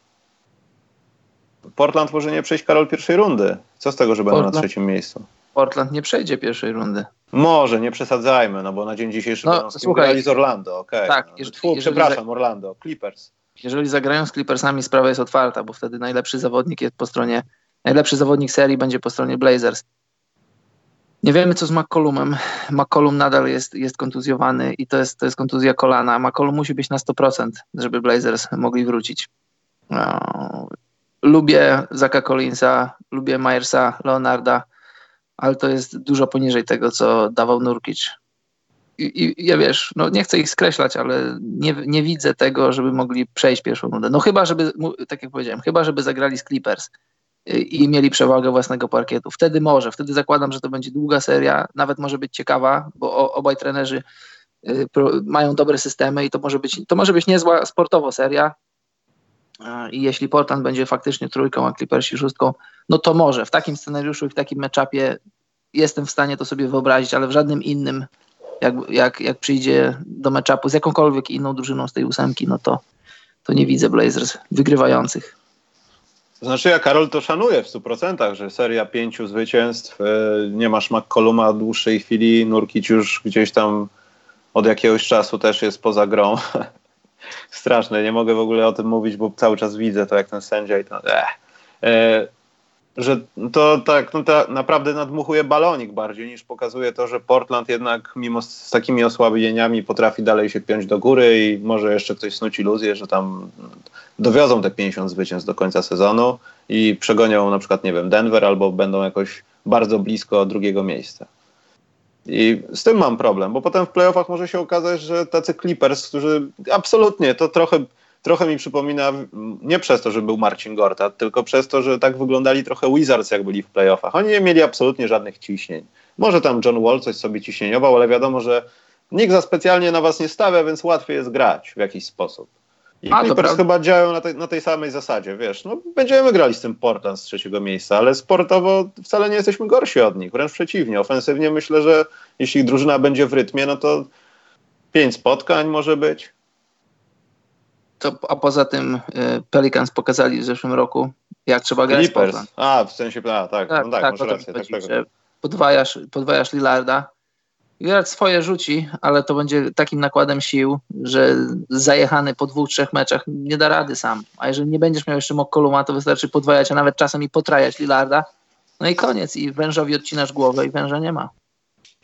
Portland może nie przejść Karol pierwszej rundy. Co z tego, że będą na trzecim miejscu? Portland nie przejdzie pierwszej rundy. Może, nie przesadzajmy, no bo na dzień dzisiejszy no, słuchaj, z Orlando, okej. Okay. Tak, no. jeżeli, przepraszam, Orlando, Clippers. Jeżeli zagrają z Clippersami, sprawa jest otwarta, bo wtedy najlepszy zawodnik jest po stronie najlepszy zawodnik serii będzie po stronie Blazers. Nie wiemy, co z McCollumem. McCollum nadal jest, jest kontuzjowany i to jest, to jest kontuzja kolana. McCollum musi być na 100%, żeby Blazers mogli wrócić. No, lubię Zaka Collinsa, lubię Myersa, Leonarda, ale to jest dużo poniżej tego, co dawał Nurkic. I, i ja wiesz, no nie chcę ich skreślać, ale nie, nie widzę tego, żeby mogli przejść pierwszą rundę. No chyba, żeby, tak jak powiedziałem, chyba, żeby zagrali z Clippers i mieli przewagę własnego parkietu. Wtedy może, wtedy zakładam, że to będzie długa seria, nawet może być ciekawa, bo obaj trenerzy y, mają dobre systemy i to może być, to może być niezła sportowo seria. I jeśli Portland będzie faktycznie trójką, a Clippersi szóstką, no to może. W takim scenariuszu i w takim meczapie jestem w stanie to sobie wyobrazić, ale w żadnym innym, jak, jak, jak przyjdzie do meczapu z jakąkolwiek inną drużyną z tej ósemki, no to, to nie widzę Blazers wygrywających. Znaczy ja Karol to szanuję w 100%, że seria pięciu zwycięstw, e, nie masz McColluma w dłuższej chwili, Nurkic już gdzieś tam od jakiegoś czasu też jest poza grą. <laughs> Straszne, nie mogę w ogóle o tym mówić, bo cały czas widzę to, jak ten sędzia i to... E, że to tak no to naprawdę nadmuchuje balonik bardziej niż pokazuje to, że Portland jednak mimo z takimi osłabieniami potrafi dalej się piąć do góry i może jeszcze ktoś snuć iluzję, że tam dowiozą te 50 zwycięstw do końca sezonu i przegonią na przykład, nie wiem, Denver albo będą jakoś bardzo blisko drugiego miejsca. I z tym mam problem, bo potem w playoffach może się okazać, że tacy Clippers, którzy absolutnie to trochę trochę mi przypomina, nie przez to, że był Marcin Gorta, tylko przez to, że tak wyglądali trochę Wizards, jak byli w playoffach. Oni nie mieli absolutnie żadnych ciśnień. Może tam John Wall coś sobie ciśnieniował, ale wiadomo, że nikt za specjalnie na was nie stawia, więc łatwiej jest grać w jakiś sposób. I A, Clippers chyba działają na, te, na, tej samej zasadzie, wiesz, no będziemy grali z tym Portland z trzeciego miejsca, ale sportowo wcale nie jesteśmy gorsi od nich, wręcz przeciwnie. Ofensywnie myślę, że jeśli drużyna będzie w rytmie, no to pięć spotkań może być, to, a poza tym y, Pelicans pokazali w zeszłym roku, jak trzeba grać Clippers. A, w sensie, a, tak, tak, no tak, tak masz rację. Tak, tak, podwajasz, podwajasz Lillarda. Lillard swoje rzuci, ale to będzie takim nakładem sił, że zajechany po dwóch, trzech meczach nie da rady sam. A jeżeli nie będziesz miał jeszcze Mokkoluma, to wystarczy podwajać, a nawet czasem i potrajać Lillarda. No i koniec. I wężowi odcinasz głowę i węża nie ma.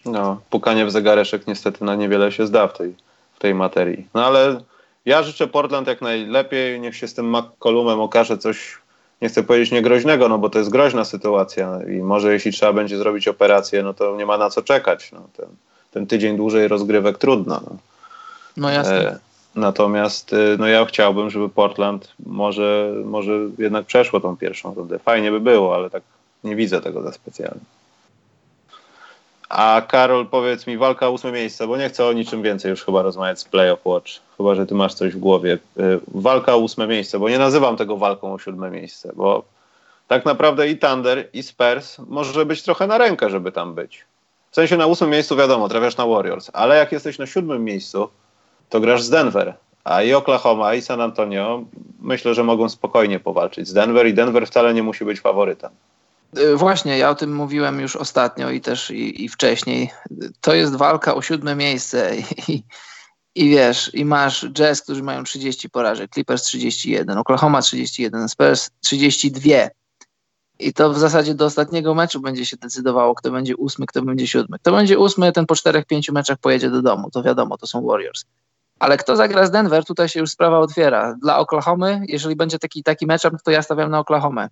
No, pukanie w zegareszek niestety na niewiele się zda w tej, w tej materii. No ale ja życzę Portland jak najlepiej, niech się z tym McCollumem okaże coś, nie chcę powiedzieć niegroźnego, no bo to jest groźna sytuacja i może jeśli trzeba będzie zrobić operację, no to nie ma na co czekać. No, ten, ten tydzień dłużej rozgrywek trudno. No, no jasne. E, natomiast y, no ja chciałbym, żeby Portland może, może jednak przeszło tą pierwszą rundę. Fajnie by było, ale tak nie widzę tego za specjalnie. A Karol, powiedz mi, walka o ósme miejsce, bo nie chcę o niczym więcej już chyba rozmawiać z Playoff Watch. Chyba, że ty masz coś w głowie. Y, walka o ósme miejsce, bo nie nazywam tego walką o siódme miejsce, bo tak naprawdę i Thunder, i Spurs może być trochę na rękę, żeby tam być. W sensie na ósmym miejscu wiadomo, trafiasz na Warriors, ale jak jesteś na siódmym miejscu, to grasz z Denver. A i Oklahoma, i San Antonio myślę, że mogą spokojnie powalczyć z Denver i Denver wcale nie musi być faworytem. Y, właśnie, ja o tym mówiłem już ostatnio i też i, i wcześniej. To jest walka o siódme miejsce i, i wiesz, i masz Jazz, którzy mają 30 porażek, Clippers 31, Oklahoma 31, Spurs 32. I to w zasadzie do ostatniego meczu będzie się decydowało, kto będzie ósmy, kto będzie siódmy. Kto będzie ósmy, ten po czterech, pięciu meczach pojedzie do domu. To wiadomo, to są Warriors. Ale kto zagra z Denver, tutaj się już sprawa otwiera. Dla Oklahomy, jeżeli będzie taki, taki matchup, to ja stawiam na Oklahomę.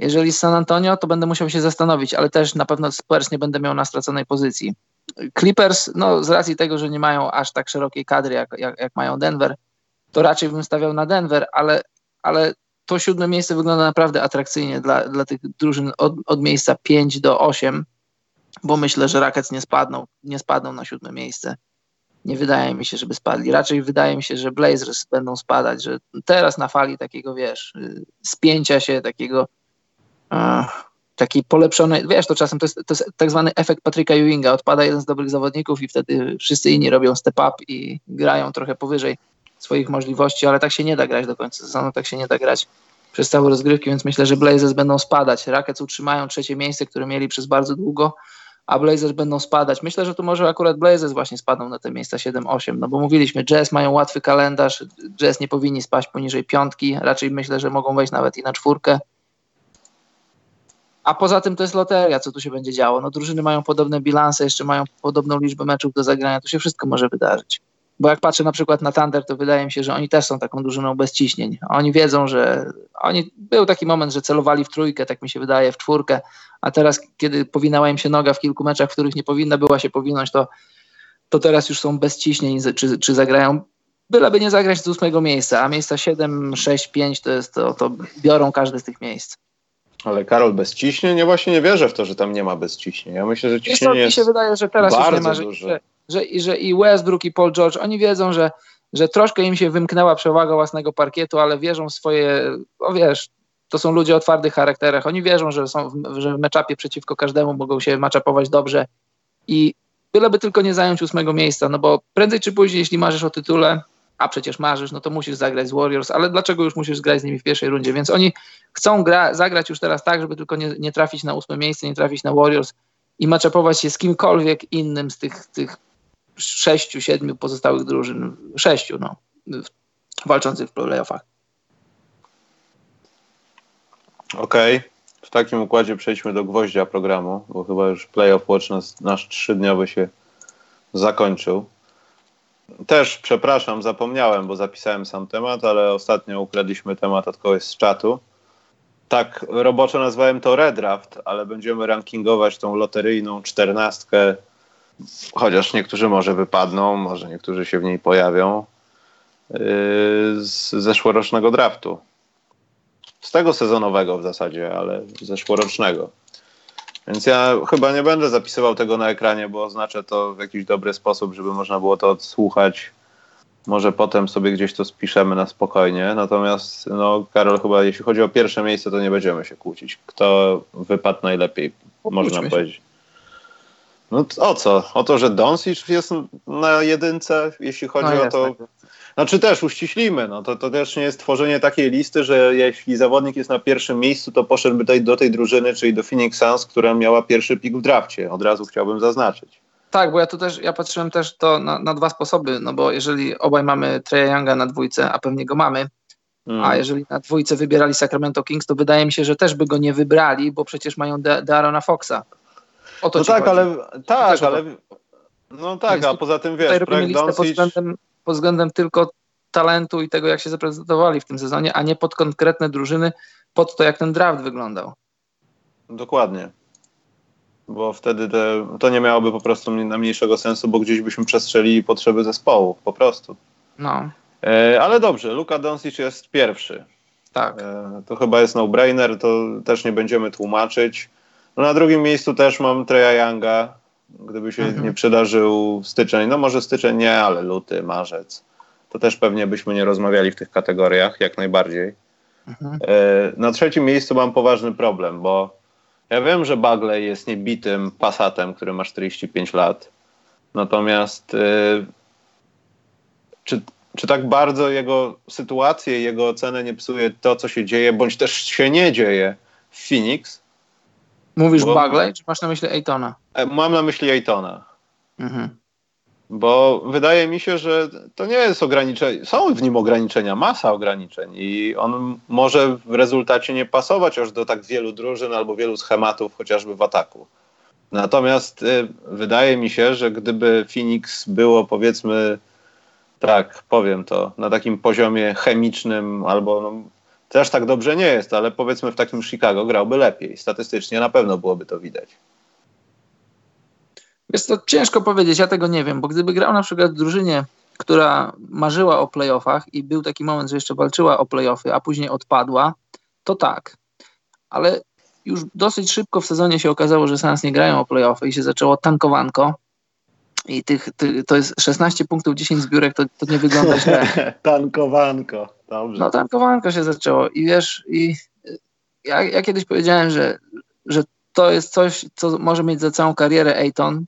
Jeżeli San Antonio, to będę musiał się zastanowić, ale też na pewno Spurs nie będę miał na straconej pozycji. Clippers, no z racji tego, że nie mają aż tak szerokiej kadry, jak, jak, jak mają Denver, to raczej bym stawiał na Denver, ale, ale to siódme miejsce wygląda naprawdę atrakcyjnie dla, dla tych drużyn od, od miejsca 5 do 8, bo myślę, że Rockets nie spadną, nie spadną na siódme miejsce. Nie wydaje mi się, żeby spadli. Raczej wydaje mi się, że Blazers będą spadać, że teraz na fali takiego, wiesz, y, spięcia się, takiego taki polepszony, wiesz, to czasem to jest, to jest tak zwany efekt Patryka Ewinga, odpada jeden z dobrych zawodników i wtedy wszyscy inni robią step up i grają trochę powyżej swoich możliwości, ale tak się nie da grać do końca sezonu, tak się nie da grać przez całe rozgrywki, więc myślę, że Blazers będą spadać. Rockets utrzymają trzecie miejsce, które mieli przez bardzo długo, a Blazers będą spadać. Myślę, że tu może akurat Blazers właśnie spadną na te miejsca 7-8, no bo mówiliśmy, Jazz mają łatwy kalendarz, Jazz nie powinni spaść poniżej piątki, raczej myślę, że mogą wejść nawet i na czwórkę. A poza tym to jest loteria, co tu się będzie działo. No drużyny mają podobne bilanse, jeszcze mają podobną liczbę meczów do zagrania, tu się wszystko może wydarzyć. Bo jak patrzę na przykład na Thunder, to wydaje mi się, że oni też są taką drużyną bez ciśnień. Oni wiedzą, że oni był taki moment, że celowali w trójkę, tak mi się wydaje, w czwórkę, a teraz, kiedy powinęła im się noga w kilku meczach, w których nie powinna była się powinąć, to, to teraz już są bez ciśnień, czy, czy zagrają byleby nie zagrać z ósmego miejsca, a miejsca 7, 6, 5 to jest to, to biorą każde z tych miejsc. Ale Karol bez ciśnień? Ja właśnie nie wierzę w to, że tam nie ma bez. Ja myślę, że ciśnienie jest mi się wydaje, że teraz już nie ma, że, że, że, że, i Westbrook i Paul George, oni wiedzą, że, że troszkę im się wymknęła przewaga własnego parkietu, ale wierzą w swoje, o wiesz, to są ludzie o twardych charakterach. Oni wierzą, że, są w, że w meczapie przeciwko każdemu mogą się maczapować dobrze i byleby tylko nie zająć ósmego miejsca, no bo prędzej czy później, jeśli marzysz o tytule, a przecież marzysz, no to musisz zagrać z Warriors, ale dlaczego już musisz grać z nimi w pierwszej rundzie? Więc oni chcą gra, zagrać już teraz tak, żeby tylko nie, nie trafić na ósme miejsce, nie trafić na Warriors i maczapować się z kimkolwiek innym z tych, tych sześciu, siedmiu pozostałych drużyn, sześciu, no, walczących w playoffach. Okej. Okay. W takim układzie przejdźmy do gwoździa programu, bo chyba już Playoff Watch nas, nasz trzydniowy się zakończył. Też przepraszam, zapomniałem, bo zapisałem sam temat, ale ostatnio ukradliśmy temat od kogoś z czatu. Tak, roboczo nazwałem to redraft, ale będziemy rankingować tą loteryjną czternastkę, chociaż niektórzy może wypadną, może niektórzy się w niej pojawią, yy, z zeszłorocznego draftu. Z tego sezonowego w zasadzie, ale zeszłorocznego. Więc ja chyba nie będę zapisywał tego na ekranie, bo oznaczę to w jakiś dobry sposób, żeby można było to odsłuchać. Może potem sobie gdzieś to spiszemy na spokojnie. Natomiast, no, Karol, chyba jeśli chodzi o pierwsze miejsce, to nie będziemy się kłócić. Kto wypadł najlepiej, można się. powiedzieć. No o co? O to, że Doncic jest na jedynce, jeśli chodzi no, o to. Znaczy też uściślimy, no to, to też nie jest tworzenie takiej listy, że jeśli zawodnik jest na pierwszym miejscu, to poszedłby tutaj do tej drużyny, czyli do Phoenix Suns, która miała pierwszy pik w drafcie. Od razu chciałbym zaznaczyć. Tak, bo ja tu też, ja patrzyłem też to na, na dwa sposoby, no bo jeżeli obaj mamy Treya Younga na dwójce, a pewnie go mamy, hmm. a jeżeli na dwójce wybierali Sacramento Kings, to wydaje mi się, że też by go nie wybrali, bo przecież mają Darona Foxa. O to no tak, chodzi. ale tak, ale no tak, a poza tym wiesz, projekt Doncic... pod względem pod względem tylko talentu i tego, jak się zaprezentowali w tym sezonie, a nie pod konkretne drużyny, pod to, jak ten draft wyglądał. Dokładnie. Bo wtedy te, to nie miałoby po prostu najmniejszego sensu, bo gdzieś byśmy przestrzelili potrzeby zespołu, po prostu. No. E, ale dobrze, Luka Doncic jest pierwszy. Tak. E, to chyba jest no-brainer, to też nie będziemy tłumaczyć. No na drugim miejscu też mam Treya Younga, gdyby się mhm. nie przydarzył styczeń, no może styczeń nie, ale luty, marzec, to też pewnie byśmy nie rozmawiali w tych kategoriach, jak najbardziej. Mhm. E, na trzecim miejscu mam poważny problem, bo ja wiem, że Bagley jest niebitym pasatem, który ma 45 lat. Natomiast e, czy, czy tak bardzo jego sytuację, jego ocenę nie psuje to, co się dzieje, bądź też się nie dzieje w Phoenix? Mówisz bo, Bagley, czy masz na myśli Ejtona? E, mam na myśli Ejtona. Mhm. Bo wydaje mi się, że to nie jest ograniczenie. Są w nim ograniczenia, masa ograniczeń, i on może w rezultacie nie pasować już do tak wielu drużyn albo wielu schematów, chociażby w ataku. Natomiast y, wydaje mi się, że gdyby Phoenix było powiedzmy, tak powiem to, na takim poziomie chemicznym albo no, też tak dobrze nie jest, ale powiedzmy w takim Chicago grałby lepiej. Statystycznie na pewno byłoby to widać. Jest to ciężko powiedzieć, ja tego nie wiem, bo gdyby grał na przykład w drużynie, która marzyła o playoffach i był taki moment, że jeszcze walczyła o playoffy, a później odpadła, to tak. Ale już dosyć szybko w sezonie się okazało, że Suns nie grają o playoffy i się zaczęło tankowanko. I tych, ty, to jest 16 punktów, 10 zbiórek, to, to nie wygląda źle. <laughs> tankowanko, dobrze. No tankowanko się zaczęło i wiesz, i ja, ja kiedyś powiedziałem, że, że to jest coś, co może mieć za całą karierę Ayton,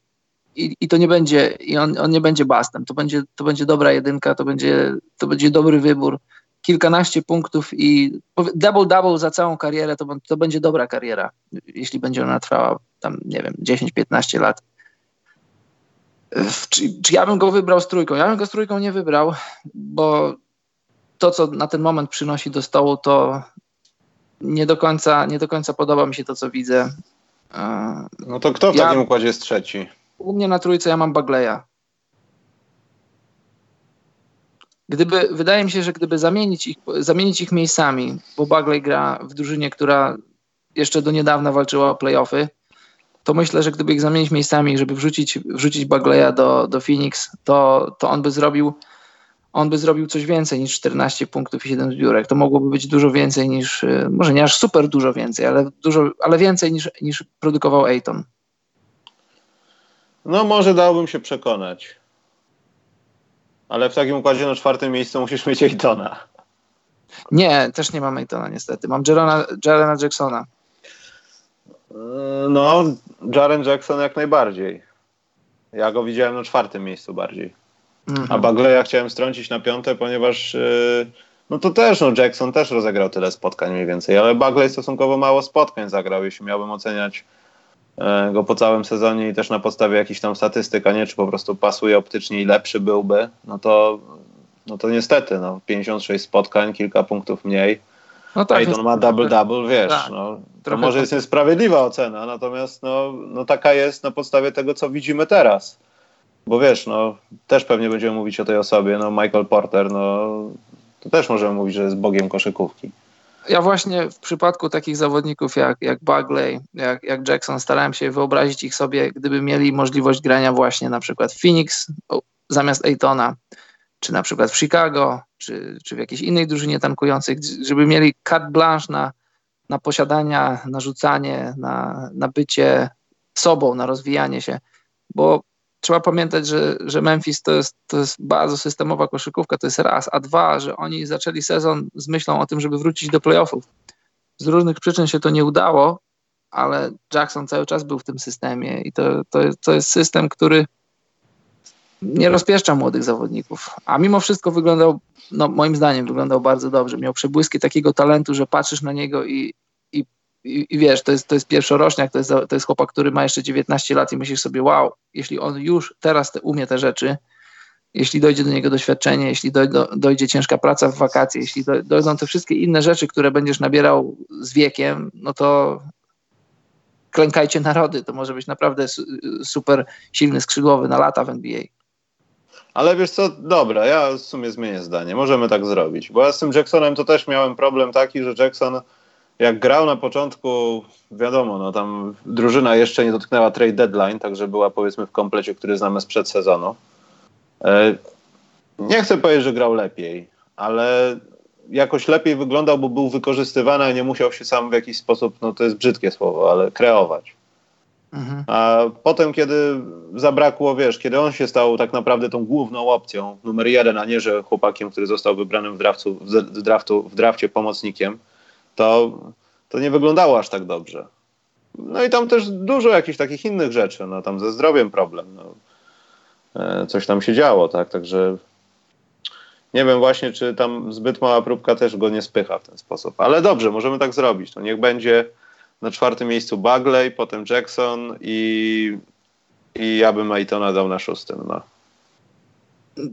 i, i to nie będzie, i on, on nie będzie bastem. To będzie, to będzie dobra jedynka, to będzie, to będzie dobry wybór. Kilkanaście punktów i double-double za całą karierę, to, to będzie dobra kariera, jeśli będzie ona trwała tam, nie wiem, 10-15 lat. Czy, czy ja bym go wybrał z trójką? Ja bym go z trójką nie wybrał, bo to, co na ten moment przynosi do stołu, to nie do końca, nie do końca podoba mi się to, co widzę. No to kto w ja, takim układzie jest trzeci? U mnie na trójce ja mam Bagleya. Gdyby, wydaje mi się, że gdyby zamienić ich, zamienić ich miejscami, bo Bagley gra w drużynie, która jeszcze do niedawna walczyła o playoffy, to myślę, że gdyby ich zamienić miejscami, żeby wrzucić, wrzucić Bagleya do, do Phoenix, to, to on by zrobił on by zrobił coś więcej niż 14 punktów i 7 zbiórek. To mogłoby być dużo więcej niż, może nie aż super dużo więcej, ale, dużo, ale więcej niż, niż produkował Ayton. No może dałbym się przekonać. Ale w takim układzie na czwartym miejscu musisz mieć Aytona. Nie, też nie mam Aytona niestety. Mam Jarena, Jarena Jacksona. No, Jaren Jackson jak najbardziej. Ja go widziałem na czwartym miejscu bardziej. Mhm. A Bagleya chciałem strącić na piąte, ponieważ yy, no to też, no Jackson też rozegrał tyle spotkań mniej więcej, ale Bagley stosunkowo mało spotkań zagrał, jeśli miałbym oceniać go po całym sezonie i też na podstawie jakichś tam statystyk, a nie czy po prostu pasuje optycznie i lepszy byłby, no to, no to niestety, no, 56 spotkań, kilka punktów mniej. No tak, Peyton ma double-double, wiesz, tak, no, to może jest niesprawiedliwa ocena, natomiast no, no taka jest na podstawie tego, co widzimy teraz. Bo wiesz, no też pewnie będziemy mówić o tej osobie, no Michael Porter, no to też możemy mówić, że jest bogiem koszykówki. Ja właśnie w przypadku takich zawodników jak, jak Bagley, jak, jak Jackson, starałem się wyobrazić ich sobie, gdyby mieli możliwość grania właśnie na przykład w Phoenix zamiast Aytona, czy na przykład w Chicago, czy, czy w jakiejś innej drużynie tankującej, żeby mieli carte blanche na, na posiadania, na rzucanie, na, na bycie sobą, na rozwijanie się, bo trzeba pamiętać, że, że Memphis to jest, to jest bardzo systemowa koszykówka, to jest raz, a dwa, że oni zaczęli sezon z myślą o tym, żeby wrócić do playoffów. Z różnych przyczyn się to nie udało, ale Jackson cały czas był w tym systemie i to, to, to jest system, który nie rozpieszcza młodych zawodników. A mimo wszystko wyglądał, no moim zdaniem wyglądał bardzo dobrze. Miał przebłyski takiego talentu, że patrzysz na niego i, i, i, wiesz, to jest, to jest pierwszoroczniak, to jest, to jest chłopak, który ma jeszcze 19 lat i myślisz sobie, wow, jeśli on już teraz te, umie te rzeczy, jeśli dojdzie do niego doświadczenie, jeśli dojdzie, dojdzie ciężka praca w wakacje, jeśli dojdą te wszystkie inne rzeczy, które będziesz nabierał z wiekiem, no to klękajcie narody. To może być naprawdę super silny skrzydłowy na lata w NBA. Ale wiesz co, dobra, ja w sumie zmienię zdanie. Możemy tak zrobić. Bo ja z tym Jacksonem to też miałem problem taki, że Jackson jak grał na początku, wiadomo, no tam drużyna jeszcze nie dotknęła trade deadline, także była powiedzmy w komplecie, który znamy sprzed sezonu. E, nie chcę powiedzieć, że grał lepiej, ale jakoś lepiej wyglądał, bo był wykorzystywany, a nie musiał się sam w jakiś sposób, no to jest brzydkie słowo, ale kreować. Mhm. A potem, kiedy zabrakło, wiesz, kiedy on się stał tak naprawdę tą główną opcją, numer jeden, a nie, że chłopakiem, który został wybranym w, draftu, w, draftu, w drafcie pomocnikiem, to, to nie wyglądało aż tak dobrze. No i tam też dużo jakichś takich innych rzeczy, no tam ze zdrowiem problem, no. E, coś tam się działo, tak, także nie wiem właśnie, czy tam zbyt mała próbka też go nie spycha w ten sposób, ale dobrze, możemy tak zrobić, no niech będzie na czwartym miejscu Bagley, potem Jackson i, i ja bym Aitona dał na szóstym. No.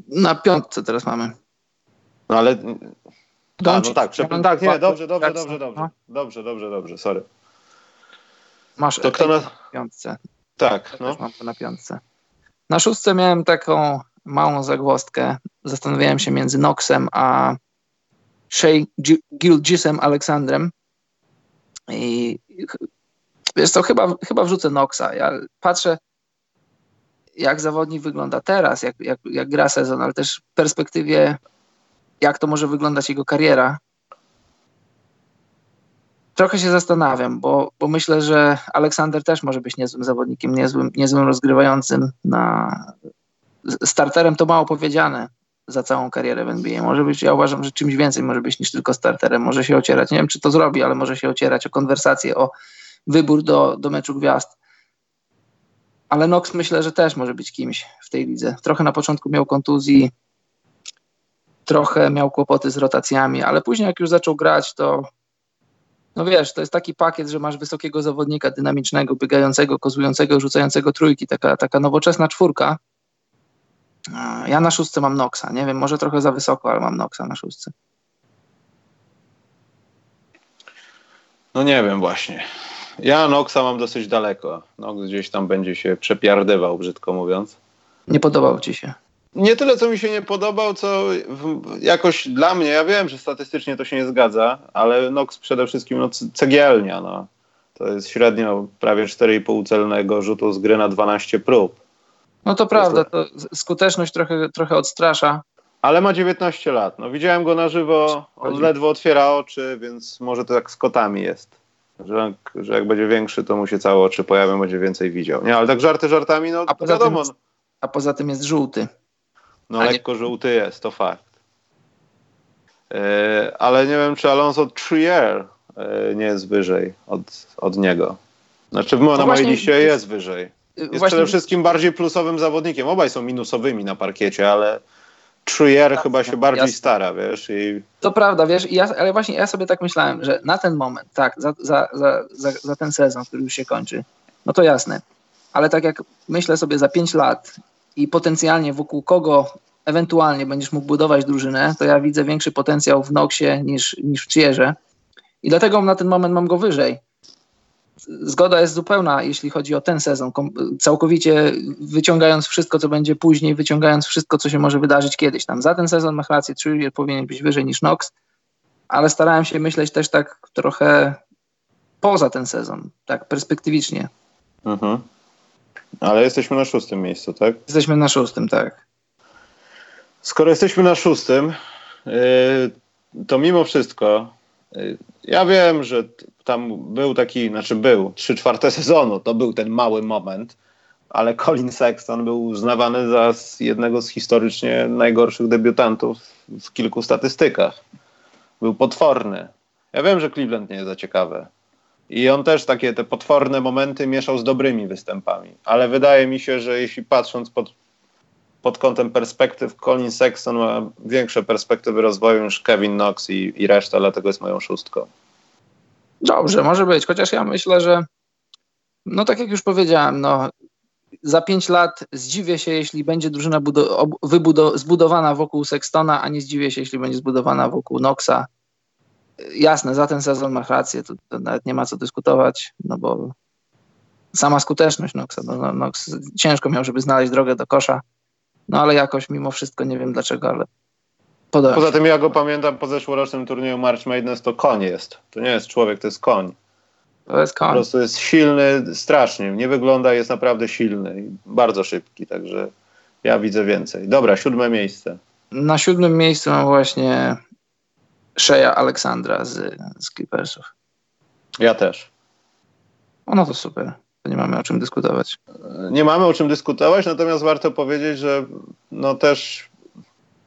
Na piątce teraz mamy. No ale... A, no tak, przepra- tak, nie, dobrze, dobrze, dobrze, dobrze, no. dobrze, dobrze, dobrze, sorry. Masz to kto na piątce. Tak, no. Mam to na piątce. Na szóstce miałem taką małą zagwozdkę. Zastanawiałem się między Noxem a Shea Gilgisem Aleksandrem. I wiesz co, chyba, chyba wrzucę Noxa. Ja patrzę, jak zawodnik wygląda teraz, jak, jak, jak gra sezon, ale też w perspektywie, jak to może wyglądać jego kariera. Trochę się zastanawiam, bo, bo myślę, że Aleksander też może być niezłym zawodnikiem, niezłym, niezłym rozgrywającym na starterem to mało powiedziane za całą karierę w NBA. Może być, ja uważam, że czymś więcej może być niż tylko starterem. Może się ocierać, nie wiem czy to zrobi, ale może się ocierać o konwersację, o wybór do, do meczu gwiazd. Ale Nox myślę, że też może być kimś w tej lidze. Trochę na początku miał kontuzji, trochę miał kłopoty z rotacjami, ale później jak już zaczął grać, to no wiesz, to jest taki pakiet, że masz wysokiego zawodnika, dynamicznego, biegającego, kozującego, rzucającego trójki, taka, taka nowoczesna czwórka, ja na szóstce mam Noxa. Nie wiem, może trochę za wysoko, ale mam Noxa na szóstce. No nie wiem właśnie. Ja Noxa mam dosyć daleko. Nox gdzieś tam będzie się przepiardywał, brzydko mówiąc. Nie podobał ci się? Nie tyle, co mi się nie podobał, co jakoś dla mnie, ja wiem, że statystycznie to się nie zgadza, ale Nox przede wszystkim no, cegielnia. No. To jest średnio prawie 4,5 celnego rzutu z gry na 12 prób. No to prawda, to skuteczność trochę, trochę odstrasza. Ale ma 19 lat. No, widziałem go na żywo, on ledwo otwiera oczy, więc może to jak z kotami jest. Że, że jak będzie większy, to mu się całe oczy pojawią, będzie więcej widział. Nie, ale tak żarty żartami, no a poza wiadomo. Tym, a poza tym jest żółty. No a lekko nie... żółty jest, to fakt. Yy, ale nie wiem, czy Alonso Trier yy, nie jest wyżej od, od niego. Znaczy, na mojej liście jest wyżej. Jest Właśnie... przede wszystkim bardziej plusowym zawodnikiem. Obaj są minusowymi na parkiecie, ale Trier tak, chyba się bardziej jasne. stara, wiesz. I... To prawda, wiesz, ja, ale właśnie ja sobie tak myślałem, że na ten moment, tak, za, za, za, za, za ten sezon, który już się kończy, no to jasne. Ale tak jak myślę sobie za 5 lat i potencjalnie wokół kogo ewentualnie będziesz mógł budować drużynę, to ja widzę większy potencjał w Noxie niż, niż w Cierze. I dlatego na ten moment mam go wyżej. Zgoda jest zupełna, jeśli chodzi o ten sezon. Całkowicie wyciągając wszystko, co będzie później, wyciągając wszystko, co się może wydarzyć kiedyś. Tam za ten sezon masz rację, Trier powinien być wyżej niż Nox, ale starałem się myśleć też tak trochę poza ten sezon, tak perspektywicznie. Mhm. Ale jesteśmy na szóstym miejscu, tak? Jesteśmy na szóstym, tak. Skoro jesteśmy na szóstym, y, to mimo wszystko, y, ja wiem, że tam był taki, znaczy był, trzy czwarte <laughs> sezonu, to był ten mały moment, ale Colin Sexton był uznawany za jednego z historycznie najgorszych debiutantów w kilku statystykach. Był potworny. Ja wiem, że Cleveland nie jest za ciekawe. I on też takie te potworne momenty mieszał z dobrymi występami. Ale wydaje mi się, że jeśli patrząc pod pod kątem perspektyw Colin Sexton ma większe perspektywy rozwoju niż Kevin Knox i, i reszta, dlatego jest moją szóstką. Dobrze, może być, chociaż ja myślę, że no tak jak już powiedziałem, no za pięć lat zdziwię się, jeśli będzie drużyna zbudowana wokół Sextona, a nie zdziwię się, jeśli będzie zbudowana wokół Knoxa. Jasne, za ten sezon masz rację, to, to nawet nie ma co dyskutować, no bo sama skuteczność Knoxa, no, no, Knox ciężko miał, żeby znaleźć drogę do kosza. No ale jakoś mimo wszystko nie wiem dlaczego, ale podoba Poza tym ja go pamiętam po zeszłorocznym turnieju March Madness, to koń jest. To nie jest człowiek, to jest koń. To jest koń. Po prostu jest silny strasznie. Nie wygląda, jest naprawdę silny i bardzo szybki, także ja widzę więcej. Dobra, siódme miejsce. Na siódmym miejscu mam właśnie Szeja Aleksandra z, z Clippersów. Ja też. O, no to super nie mamy o czym dyskutować. Nie mamy o czym dyskutować, natomiast warto powiedzieć, że no też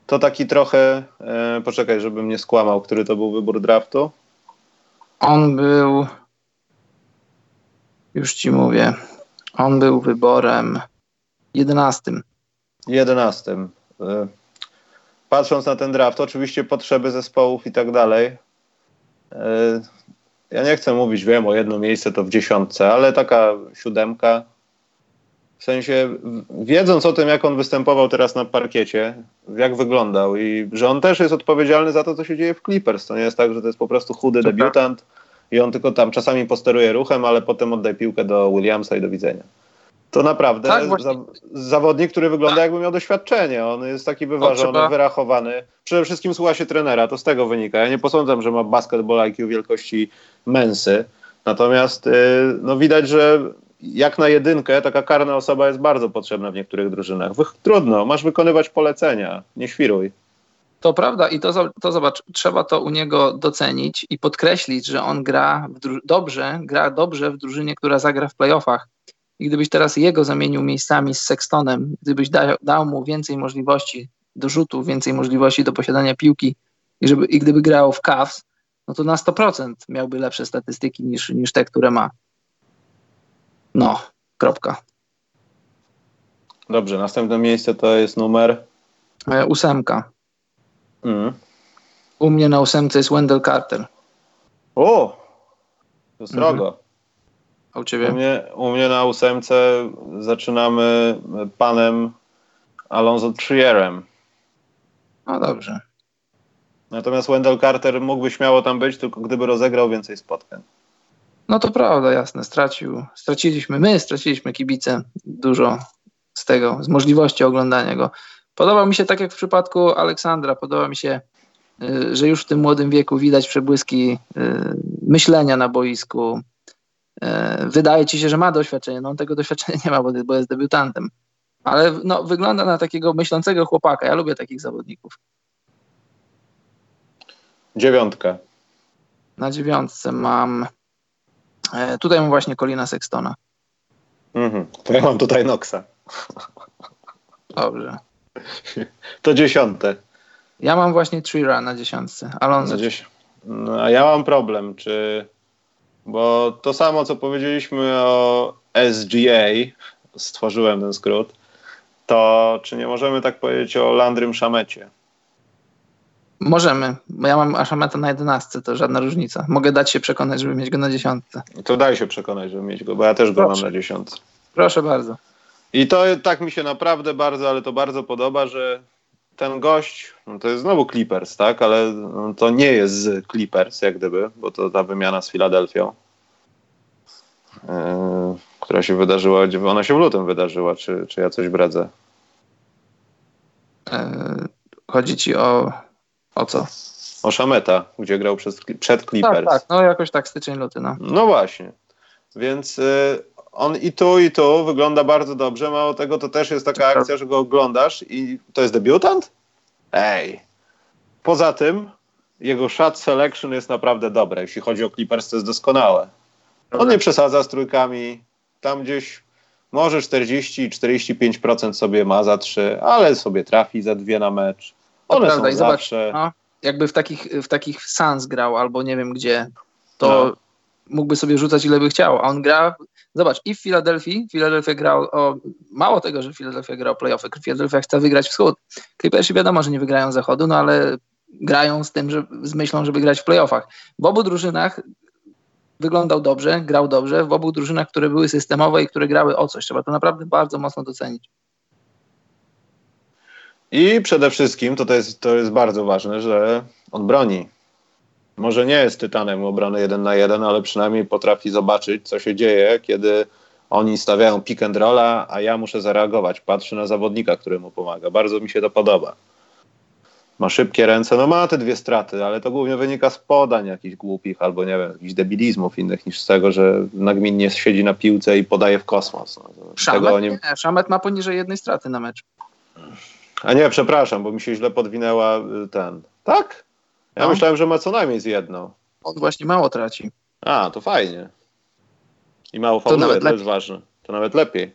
to taki trochę, e, poczekaj, żebym nie skłamał, który to był wybór draftu? On był, już ci mówię, on był wyborem jedenastym. Jedenastym. E, patrząc na ten draft, oczywiście potrzeby zespołów i tak dalej, e, ja nie chcę mówić, wiem, o jedno miejsce to w dziesiątce, ale taka siódemka. W sensie, wiedząc o tym, jak on występował teraz na parkiecie, jak wyglądał i że on też jest odpowiedzialny za to, co się dzieje w Clippers. To nie jest tak, że to jest po prostu chudy debiutant i on tylko tam czasami posteruje ruchem, ale potem oddaje piłkę do Williamsa i do widzenia to naprawdę tak, za, zawodnik, który wygląda tak. jakby miał doświadczenie. On jest taki wyważony, o, wyrachowany. Przede wszystkim słucha się trenera, to z tego wynika. Ja nie posądzam, że ma basketball IQ wielkości mensy. Natomiast yy, no widać, że jak na jedynkę taka karna osoba jest bardzo potrzebna w niektórych drużynach. Trudno, masz wykonywać polecenia, nie świruj. To prawda i to, to zobacz, trzeba to u niego docenić i podkreślić, że on gra dobrze, gra dobrze w drużynie, która zagra w playoffach i gdybyś teraz jego zamienił miejscami z Sextonem, gdybyś da, dał mu więcej możliwości do rzutu, więcej możliwości do posiadania piłki i, żeby, i gdyby grał w Cavs, no to na 100% miałby lepsze statystyki niż, niż te, które ma. No, kropka. Dobrze, następne miejsce to jest numer? E, ósemka. Mm. U mnie na ósemce jest Wendell Carter. O! To srogo. Mhm. A u ciebie? U mnie, u mnie na ósemce zaczynamy panem Alonso Trierem. No dobrze. Natomiast Wendell Carter mógłby śmiało tam być, tylko gdyby rozegrał więcej spotkań. No to prawda, jasne. Stracił, straciliśmy, my straciliśmy kibice dużo z tego, z możliwości oglądania go. Podoba mi się, tak jak w przypadku Aleksandra, podoba mi się, y, że już w tym młodym wieku widać przebłyski y, myślenia na boisku, wydaje ci się, że ma doświadczenie. No on tego doświadczenia nie ma, bo, jest debiutantem. Ale no, wygląda na takiego myślącego chłopaka. Ja lubię takich zawodników. Dziewiątka. Na dziewiątce mam. E, tutaj mam właśnie Colina Sextona. Mhm. To ja mam tutaj Noxa. <laughs> Dobrze. To dziesiąte. Ja mam właśnie Trira na dziesiątce. Alonso. Na dzies- no, a ja mam problem, czy bo to samo, co powiedzieliśmy o SGA, stworzyłem ten skrót, to czy nie możemy tak powiedzieć o Landrym Szamecie? Możemy, bo ja mam Ashameta na 11, to żadna różnica. Mogę dać się przekonać, żeby mieć go na 10. To daj się przekonać, żeby mieć go, bo ja też go Proszę. mam na 10. Proszę bardzo. I to tak mi się naprawdę bardzo, ale to bardzo podoba, że ten gość, no to jest znowu Clippers, tak, ale no to nie jest z Clippers, jak gdyby, bo to ta wymiana z Filadelfią, yy, która się wydarzyła, ona się w lutym wydarzyła, czy, czy ja coś bredzę? Yy, chodzi ci o, o co? O Szameta, gdzie grał przez, przed Clippers. Tak, tak, no jakoś tak styczeń, luty, no. No właśnie, więc... Yy, on i tu, i tu wygląda bardzo dobrze. Mało tego, to też jest taka akcja, że go oglądasz i to jest debiutant? Ej. Poza tym, jego shot selection jest naprawdę dobre. Jeśli chodzi o Clippers, to jest doskonałe. On nie przesadza z trójkami. Tam gdzieś może 40-45% sobie ma za trzy, ale sobie trafi za dwie na mecz. One to są prawda. zawsze... Zobacz, no, jakby w takich, w takich Suns grał albo nie wiem gdzie, to no. Mógłby sobie rzucać ile by chciał, a on gra Zobacz, i w Filadelfii, Filadelfia grał o, mało tego, że Filadelfia grał playoffy, Filadelfia chce wygrać wschód. Clippersi wiadomo, że nie wygrają zachodu, no ale grają z tym, że, z myślą, żeby grać w playoffach. W obu drużynach wyglądał dobrze, grał dobrze, w obu drużynach, które były systemowe i które grały o coś. Trzeba to naprawdę bardzo mocno docenić. I przede wszystkim, to, to, jest, to jest bardzo ważne, że on broni może nie jest tytanem obrony jeden na jeden, ale przynajmniej potrafi zobaczyć, co się dzieje, kiedy oni stawiają pick and rolla, a ja muszę zareagować. Patrzy na zawodnika, który mu pomaga. Bardzo mi się to podoba. Ma szybkie ręce, no ma te dwie straty, ale to głównie wynika z podań jakichś głupich albo nie wiem, jakichś debilizmów innych niż z tego, że nagminnie siedzi na piłce i podaje w kosmos. No, Szamet, nie, Szamet ma poniżej jednej straty na mecz. A nie, przepraszam, bo mi się źle podwinęła y, ten. Tak? Ja no. myślałem, że ma co najmniej z jedną. On właśnie mało traci. A, to fajnie. I mało fauluje, to, to jest ważne. To nawet lepiej.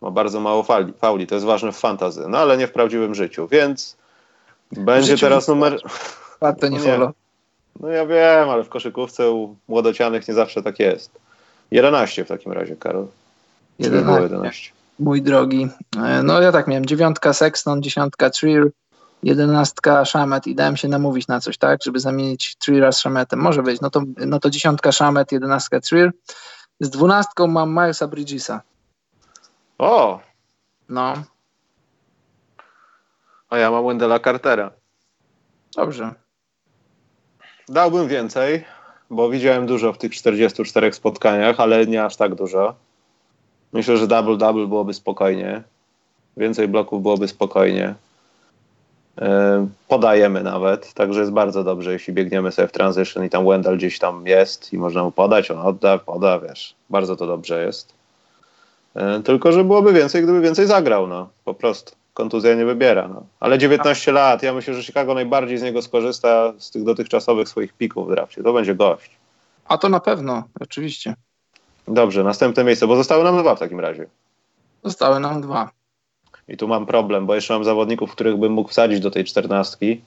Ma bardzo mało fauli, fauli, to jest ważne w fantazy, no ale nie w prawdziwym życiu, więc będzie teraz numer... <laughs> Warto nie follow. No ja wiem, ale w koszykówce u młodocianych nie zawsze tak jest. 11 w takim razie, Karol. 11. 11. Mój drogi. E, no ja tak miałem. Dziewiątka Sexton, dziesiątka Trier, jedenastka Shamet i dałem się namówić na coś, tak, żeby zamienić Triera z Shametem. Może być, no to, no to dziesiątka Shamet, jedenastka Trier. Z dwunastką mam Milesa Bridgesa. O! No. A ja mam Wendela Cartera. Dobrze. Dałbym więcej, bo widziałem dużo w tych 44 spotkaniach, ale nie aż tak dużo. Myślę, że double-double byłoby spokojnie. Więcej bloków byłoby spokojnie. E, podajemy nawet, także jest bardzo dobrze, jeśli biegniemy sobie w transition i tam Wendell gdzieś tam jest i można mu podać, on odda, poda, wiesz, bardzo to dobrze jest. E, tylko, że byłoby więcej, gdyby więcej zagrał, no, po prostu. Kontuzja nie wybiera, no. Ale 19 lat, ja myślę, że Chicago najbardziej z niego skorzysta z tych dotychczasowych swoich pików w drafcie. To będzie gość. A to na pewno, oczywiście. Dobrze, następne miejsce, bo zostały nam dwa w takim razie. Zostały nam dwa. I tu mam problem, bo jeszcze mam zawodników, których bym mógł wsadzić do tej czternastki.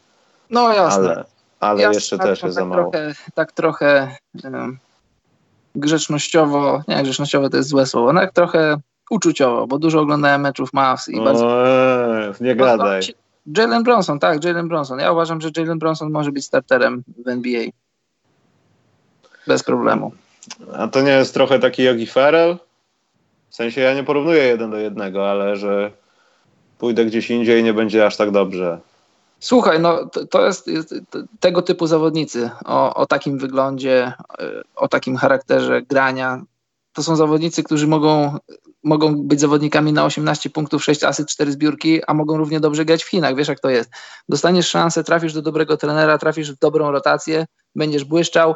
No jasne. Ale, ale jasne, jeszcze tak, też jest tak za mało. Trochę, tak trochę um, grzecznościowo, nie grzecznościowo to jest złe słowo, no jak trochę uczuciowo, bo dużo oglądałem meczów Mavs i bardzo... Eee, nie gadaj. Jalen Bronson, tak, Jalen Bronson. Ja uważam, że Jalen Bronson może być starterem w NBA. Bez problemu. A to nie jest trochę taki Yogi Ferrell? W sensie ja nie porównuję jeden do jednego, ale że pójdę gdzieś indziej i nie będzie aż tak dobrze. Słuchaj, no to, jest, jest, tego typu zawodnicy o, o takim wyglądzie, o takim charakterze grania. To są zawodnicy, którzy mogą, mogą być zawodnikami na 18 punktów, 6 asyst, 4 zbiórki, a mogą równie dobrze grać w Chinach. Wiesz, jak to jest. Dostaniesz szansę, trafisz do dobrego trenera, trafisz w dobrą rotację, będziesz błyszczał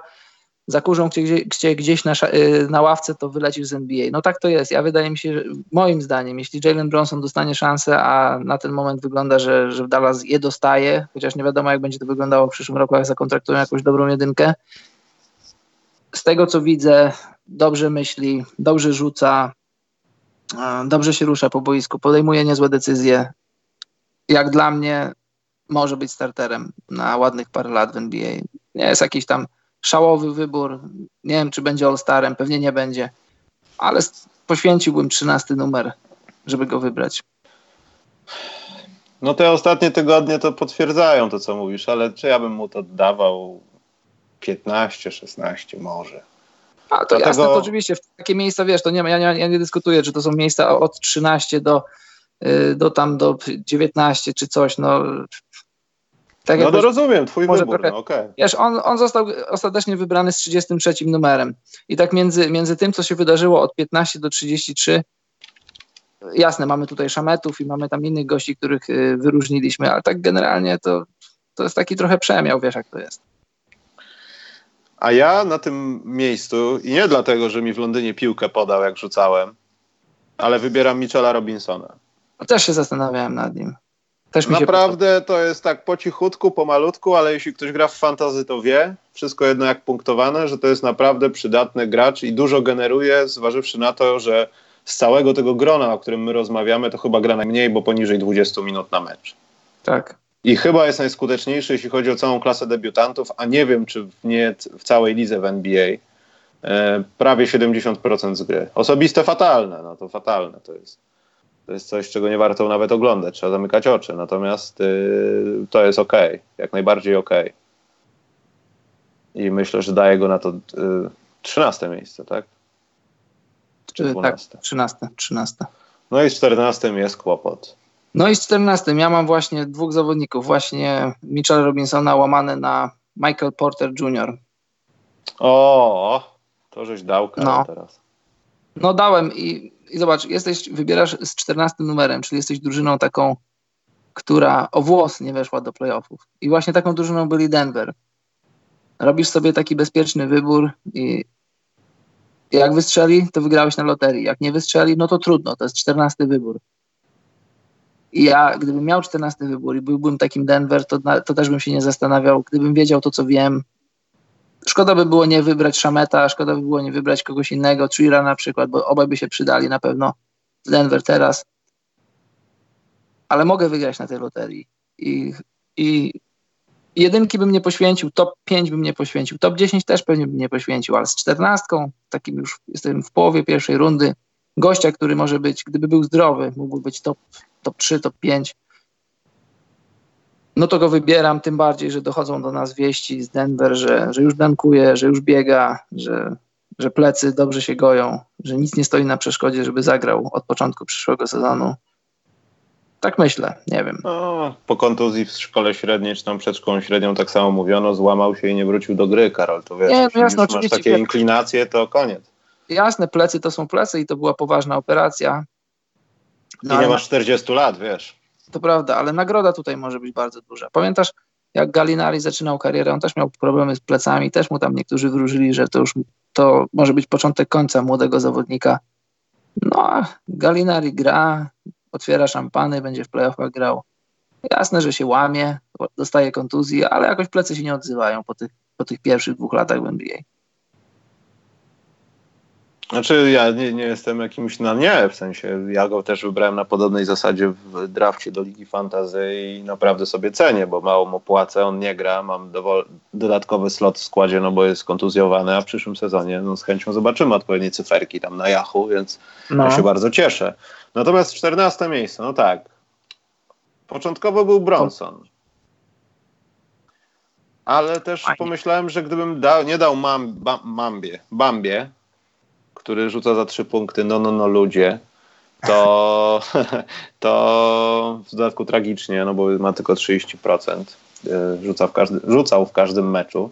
zakurzą cię, gdzieś na, y, na ławce, to wylecisz z NBA. No tak to jest. Ja wydaje mi się, że moim zdaniem, jeśli Jalen Bronson dostanie szansę, a na ten moment wygląda, że, że Dallas je dostaje, chociaż nie wiadomo, jak będzie to wyglądało w przyszłym roku, jak zakontraktują jakąś dobrą jedynkę. Z tego, co widzę, dobrze myśli, dobrze rzuca, dobrze się rusza po boisku, podejmuje niezłe decyzje. Jak dla mnie może być starterem na ładnych parę lat w NBA. Nie jest jakiś tam szałowy wybór. Nie wiem, czy będzie All-Starem, pewnie nie będzie, ale poświęciłbym 13 numer, żeby go wybrać. No te ostatnie tygodnie to potwierdzają to, co mówisz, ale czy ja bym mu to dawał 15, 16 może. A to Dlatego... jasne, to oczywiście w takie miejsca, wiesz, to nie ma, ja, nie, ja nie dyskutuję, czy to są miejsca od 13 do, y, do tam do 19 czy coś, no tak no to rozumiem, twój wybór, trochę, no okay. Wiesz, on, on został ostatecznie wybrany z 33 numerem i tak między, między tym, co się wydarzyło od 15 do 33, jasne, mamy tutaj szametów i mamy tam innych gości, których y, wyróżniliśmy, ale tak generalnie to, to jest taki trochę przemiał, wiesz jak to jest. A ja na tym miejscu, i nie dlatego, że mi w Londynie piłkę podał, jak rzucałem, ale wybieram Michela Robinsona. Też się zastanawiałem nad nim. Też mi Naprawdę to jest tak po cichutku, pomalutku, ale jeśli ktoś gra w fantazy, to wie, wszystko jedno jak punktowane, że to jest naprawdę przydatny gracz i dużo generuje, zważywszy na to, że z całego tego grona, o którym my rozmawiamy, to chyba gra najmniej, bo poniżej 20 minut na mecz. Tak. I chyba jest najskuteczniejszy, jeśli chodzi o całą klasę debiutantów, a nie wiem, czy w, nie w całej lidze w NBA. E, prawie 70% z gry. Osobiste fatalne, no to fatalne to jest. To jest coś, czego nie warto nawet oglądać, trzeba zamykać oczy. Natomiast y, to jest ok, jak najbardziej ok. I myślę, że daje go na to y, 13 miejsce, tak? Czy 12? Tak, 13, 13. No i z 14 jest kłopot. No i z 14 ja mam właśnie dwóch zawodników, właśnie Mitchell Robinsona łamany na Michael Porter Jr. O, to żeś dał no. teraz. No dałem i, i zobacz, jesteś, wybierasz z 14 numerem, czyli jesteś drużyną taką, która o włos nie weszła do playoffów. I właśnie taką drużyną byli Denver. Robisz sobie taki bezpieczny wybór i jak wystrzeli, to wygrałeś na loterii. Jak nie wystrzeli, no to trudno, to jest 14 wybór. I ja, gdybym miał 14 wybór i byłbym takim Denver, to, to też bym się nie zastanawiał. Gdybym wiedział to, co wiem, szkoda by było nie wybrać Szameta, szkoda by było nie wybrać kogoś innego, Trira na przykład, bo obaj by się przydali na pewno Denver teraz. Ale mogę wygrać na tej loterii. I, i jedynki bym nie poświęcił, top 5 bym nie poświęcił, top 10 też pewnie bym nie poświęcił, ale z 14, takim już jestem w połowie pierwszej rundy, gościa, który może być, gdyby był zdrowy, mógłby być top, top 3, top 5, no to go wybieram, tym bardziej, że dochodzą do nas wieści z Denver, że, że już dankuje, że już biega, że, że plecy dobrze się goją, że nic nie stoi na przeszkodzie, żeby zagrał od początku przyszłego sezonu. Tak myślę, nie wiem. No, po kontuzji w szkole średniej, czy tam przed szkołą średnią tak samo mówiono, złamał się i nie wrócił do gry, Karol. To wiesz, nie, no jasne, masz takie inklinacje, to koniec. Jasne, plecy to są plecy i to była poważna operacja. No, I nie masz 40 lat, wiesz. To prawda, ale nagroda tutaj może być bardzo duża. Pamiętasz, jak Galinari zaczynał karierę, on też miał problemy z plecami, też mu tam niektórzy wróżyli, że to już to może być początek końca młodego zawodnika. No, Galinari gra, otwiera szampany, będzie w playoffach grał. Jasne, że się łamie, dostaje kontuzji, ale jakoś plecy się nie odzywają po tych, po tych pierwszych dwóch latach w NBA. Znaczy ja nie, nie jestem jakimś na nie, w sensie ja go też wybrałem na podobnej zasadzie w drafcie do Ligi Fantazy i naprawdę sobie cenię, bo mało mu płacę, on nie gra, mam dowol- dodatkowy slot w składzie, no bo jest kontuzjowany, a w przyszłym sezonie no z chęcią zobaczymy odpowiednie cyferki tam na Yahoo, więc no. ja się bardzo cieszę. Natomiast 14 miejsce, no tak. Początkowo był Bronson. Ale też Fajnie. pomyślałem, że gdybym dał, nie dał mam, bam, Mambie, Bambie, który rzuca za trzy punkty, no, no, no ludzie, to, <laughs> to w dodatku tragicznie, no bo ma tylko 30%. Y, rzuca w każdy, rzucał w każdym meczu.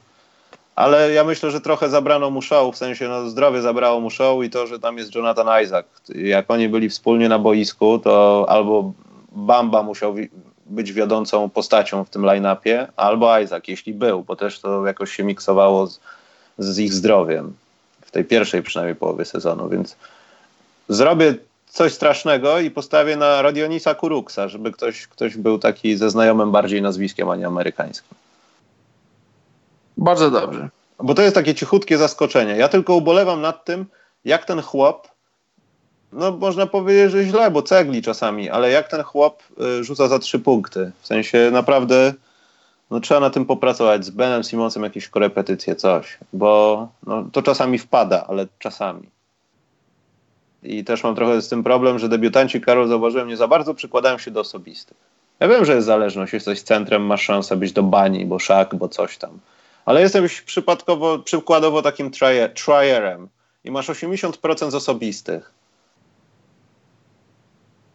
Ale ja myślę, że trochę zabrano mu show, w sensie no, zdrowie zabrało mu show i to, że tam jest Jonathan Isaac. Jak oni byli wspólnie na boisku, to albo Bamba musiał być wiodącą postacią w tym line-upie, albo Isaac, jeśli był, bo też to jakoś się miksowało z, z ich zdrowiem w tej pierwszej przynajmniej połowie sezonu, więc zrobię coś strasznego i postawię na Radionisa Kuruksa, żeby ktoś, ktoś był taki ze znajomym bardziej nazwiskiem, a nie amerykańskim. Bardzo dobrze. Bo to jest takie cichutkie zaskoczenie. Ja tylko ubolewam nad tym, jak ten chłop, no można powiedzieć, że źle, bo cegli czasami, ale jak ten chłop y, rzuca za trzy punkty. W sensie naprawdę no trzeba na tym popracować. Z Benem Simonsem jakieś korepetycje, coś, bo no, to czasami wpada, ale czasami. I też mam trochę z tym problem, że debiutanci, Karol, zauważyłem, nie za bardzo przykładają się do osobistych. Ja wiem, że jest zależność, jesteś centrem, masz szansę być do bani, bo szak, bo coś tam. Ale jesteś przypadkowo, przykładowo takim tryerem i masz 80% z osobistych.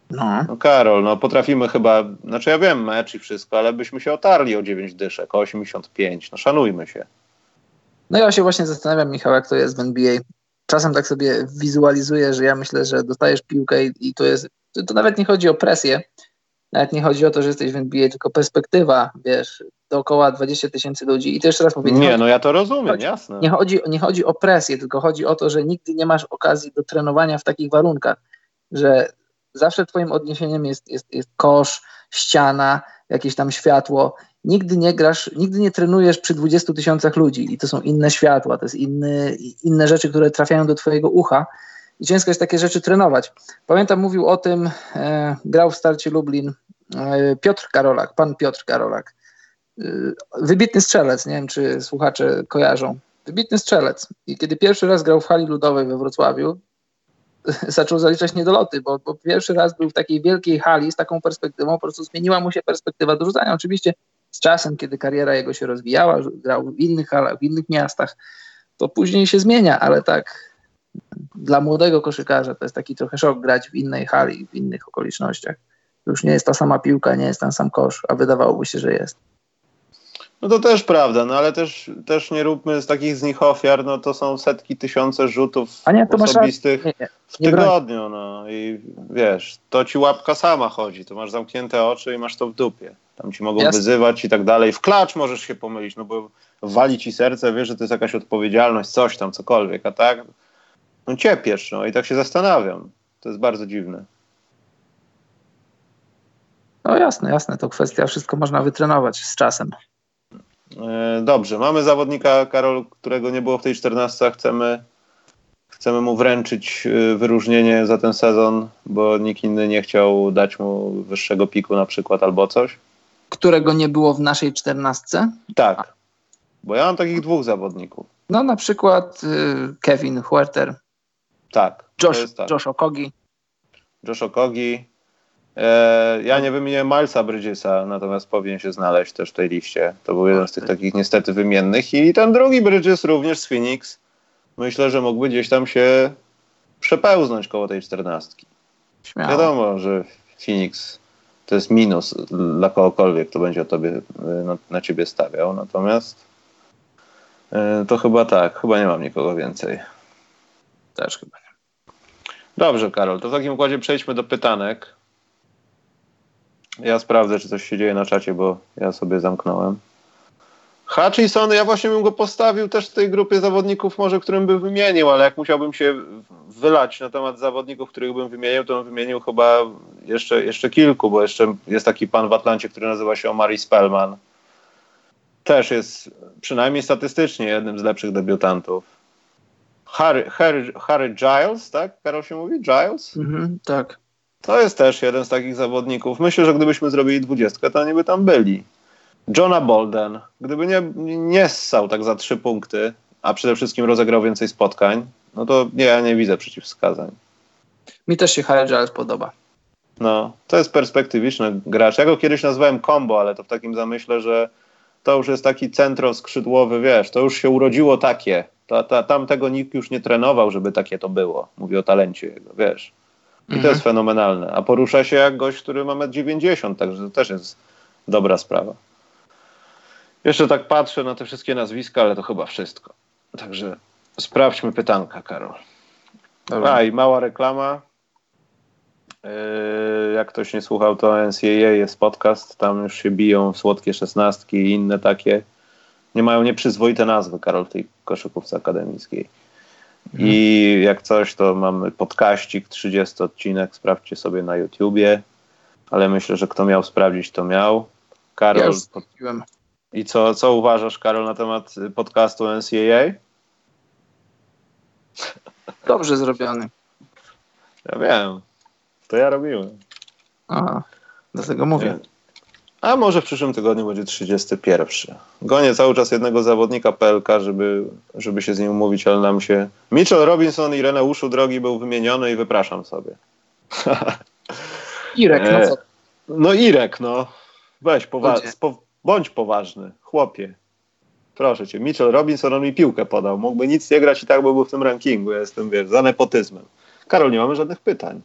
No. no. Karol, no potrafimy chyba, znaczy ja wiem mecz i wszystko, ale byśmy się otarli o 9 dyszek, o 85, no szanujmy się. No ja się właśnie zastanawiam, Michał, jak to jest w NBA. Czasem tak sobie wizualizuję, że ja myślę, że dostajesz piłkę i, i to jest, to, to nawet nie chodzi o presję, nawet nie chodzi o to, że jesteś w NBA, tylko perspektywa, wiesz, dookoła 20 tysięcy ludzi. I to jeszcze raz mówię. Nie, nie no ja to rozumiem, chodzi, jasne. Nie chodzi, nie chodzi o presję, tylko chodzi o to, że nigdy nie masz okazji do trenowania w takich warunkach, że zawsze twoim odniesieniem jest, jest, jest kosz, ściana, jakieś tam światło. Nigdy nie grasz, nigdy nie trenujesz przy 20 tysiącach ludzi i to są inne światła, to inny, inne rzeczy, które trafiają do twojego ucha i ciężko jest takie rzeczy trenować. Pamiętam, mówił o tym, e, grał w starcie Lublin e, Piotr Karolak, pan Piotr Karolak. E, wybitny strzelec, nie wiem czy słuchacze kojarzą. Wybitny strzelec. I kiedy pierwszy raz grał w hali ludowej we Wrocławiu, <laughs> zaczął zaliczać niedoloty, bo, bo pierwszy raz był w takiej wielkiej hali z taką perspektywą, po prostu zmieniła mu się perspektywa do rzucania. Oczywiście z czasem, kiedy kariera jego się rozwijała, grał w innych halach, w innych miastach, to później się zmienia, ale tak dla młodego koszykarza to jest taki trochę szok grać w innej hali, w innych okolicznościach. Już nie jest ta sama piłka, nie jest ten sam kosz, a wydawałoby się, że jest. No to też prawda, no ale też, też nie róbmy z takich z nich ofiar, no to są setki, tysiące rzutów a nie, to osobistych nie, nie, w tygodniu, no i wiesz, to ci łapka sama chodzi, to masz zamknięte oczy i masz to w dupie. Tam ci mogą Jasne. wyzywać i tak dalej. W klacz możesz się pomylić, no bo wali ci serce, wiesz, że to jest jakaś odpowiedzialność, coś tam, cokolwiek, a tak, no ciepiesz, no i tak się zastanawiam. To jest bardzo dziwne. No jasne, jasne, to kwestia, wszystko można wytrenować z czasem. E, dobrze, mamy zawodnika, Karol, którego nie było w tej 14. Chcemy, chcemy mu wręczyć e, wyróżnienie za ten sezon, bo nikt inny nie chciał dać mu wyższego piku na przykład albo coś. Którego nie było w naszej 14? Tak, bo ja mam takich dwóch zawodników. No na przykład y, Kevin Huerter. Tak. Josh, tak. Josh Okogi. Josh Okogi. E, ja nie wymieniłem Milesa Bridgesa, natomiast powinien się znaleźć też w tej liście. To był jeden z tych takich niestety wymiennych. I ten drugi Bridges również z Phoenix. Myślę, że mógłby gdzieś tam się przepełznąć koło tej czternastki. Śmiało. Wiadomo, że Phoenix to jest minus dla kogokolwiek, kto będzie o tobie, na, na ciebie stawiał. Natomiast e, to chyba tak, chyba nie mam nikogo więcej. Też chyba nie. Dobrze, Karol, to w takim układzie przejdźmy do pytanek. Ja sprawdzę, czy coś się dzieje na czacie, bo ja sobie zamknąłem. Hutchison, ja właśnie bym go postawił też w tej grupie zawodników, może którym bym wymienił, ale jak musiałbym się wylać na temat zawodników, których bym wymienił, to bym wymienił chyba jeszcze, jeszcze kilku, bo jeszcze jest taki pan w Atlancie, który nazywa się Omari Spellman. Też jest przynajmniej statystycznie jednym z lepszych debiutantów. Harry, Harry, Harry Giles, tak? Karol się mówi? Giles? Mhm, tak. To jest też jeden z takich zawodników. Myślę, że gdybyśmy zrobili dwudziestkę, to oni by tam byli. Johna Bolden, gdyby nie, nie ssał tak za trzy punkty, a przede wszystkim rozegrał więcej spotkań, no to nie, ja nie widzę przeciwwskazań. Mi też się Harry Giles podoba. No, to jest perspektywiczny gracz. Ja go kiedyś nazwałem combo, ale to w takim zamyśle, że to już jest taki centro skrzydłowy, wiesz, to już się urodziło takie. Ta, ta, tam tego nikt już nie trenował, żeby takie to było. Mówię o talencie jego, wiesz. I mhm. to jest fenomenalne. A porusza się jak gość, który ma 1,90 także to też jest dobra sprawa. Jeszcze tak patrzę na te wszystkie nazwiska, ale to chyba wszystko. Także sprawdźmy pytanka, Karol. Dobra. A i mała reklama. Yy, jak ktoś nie słuchał, to NCAA jest podcast. Tam już się biją słodkie szesnastki i inne takie. Nie mają nieprzyzwoite nazwy, Karol, w tej koszykówce akademickiej. Mhm. I jak coś, to mamy podkaścik, 30 odcinek, sprawdźcie sobie na YouTubie. Ale myślę, że kto miał sprawdzić, to miał. Karol. Ja pod... I co, co uważasz, Karol, na temat podcastu NCAA? Dobrze zrobiony. Ja wiem. To ja robiłem. A, dlatego mówię. A może w przyszłym tygodniu będzie 31. Gonię cały czas jednego zawodnika PLK, żeby, żeby się z nim umówić, ale nam się... Mitchell Robinson i Reneuszu Drogi był wymieniony i wypraszam sobie. <laughs> Irek, no co? No Irek, no. Weź, powa- po- bądź poważny, chłopie. Proszę cię, Mitchell Robinson on mi piłkę podał. Mógłby nic nie grać i tak byłby w tym rankingu. Ja jestem, wiesz, za nepotyzmem. Karol, nie mamy żadnych pytań.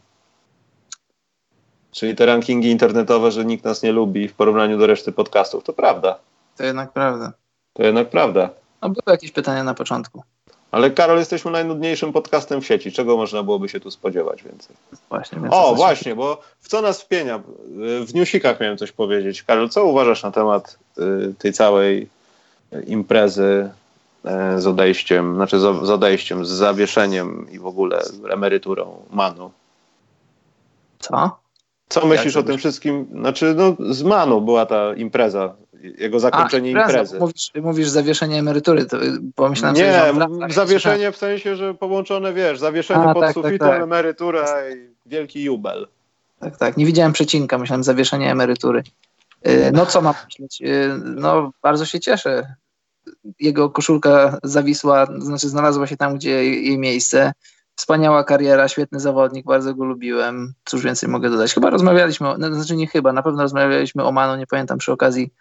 Czyli te rankingi internetowe, że nikt nas nie lubi w porównaniu do reszty podcastów, to prawda. To jednak prawda. To jednak prawda. No były jakieś pytania na początku. Ale Karol, jesteśmy najnudniejszym podcastem w sieci. Czego można byłoby się tu spodziewać więcej? Właśnie. O, właśnie, bo w co nas wpienia? W newsikach miałem coś powiedzieć. Karol, co uważasz na temat y, tej całej imprezy y, z odejściem, znaczy z, z odejściem, z zawieszeniem i w ogóle emeryturą Manu? Co? Co myślisz o tym wszystkim? Znaczy, no, z Manu była ta impreza, jego zakończenie A, imprezy. Mówisz, mówisz zawieszenie emerytury, to pomyślałem Nie, sobie, zawieszenie w sensie, że połączone, wiesz, zawieszenie A, pod tak, tak sufitem, tak, tak. emerytura i wielki jubel. Tak, tak. Nie widziałem przecinka, myślałem zawieszenie emerytury. Y, no co mam myśleć? Y, no bardzo się cieszę. Jego koszulka zawisła, znaczy znalazła się tam, gdzie jej miejsce. Wspaniała kariera, świetny zawodnik, bardzo go lubiłem. Cóż więcej mogę dodać? Chyba rozmawialiśmy, o, no, znaczy nie chyba, na pewno rozmawialiśmy o Manu, nie pamiętam przy okazji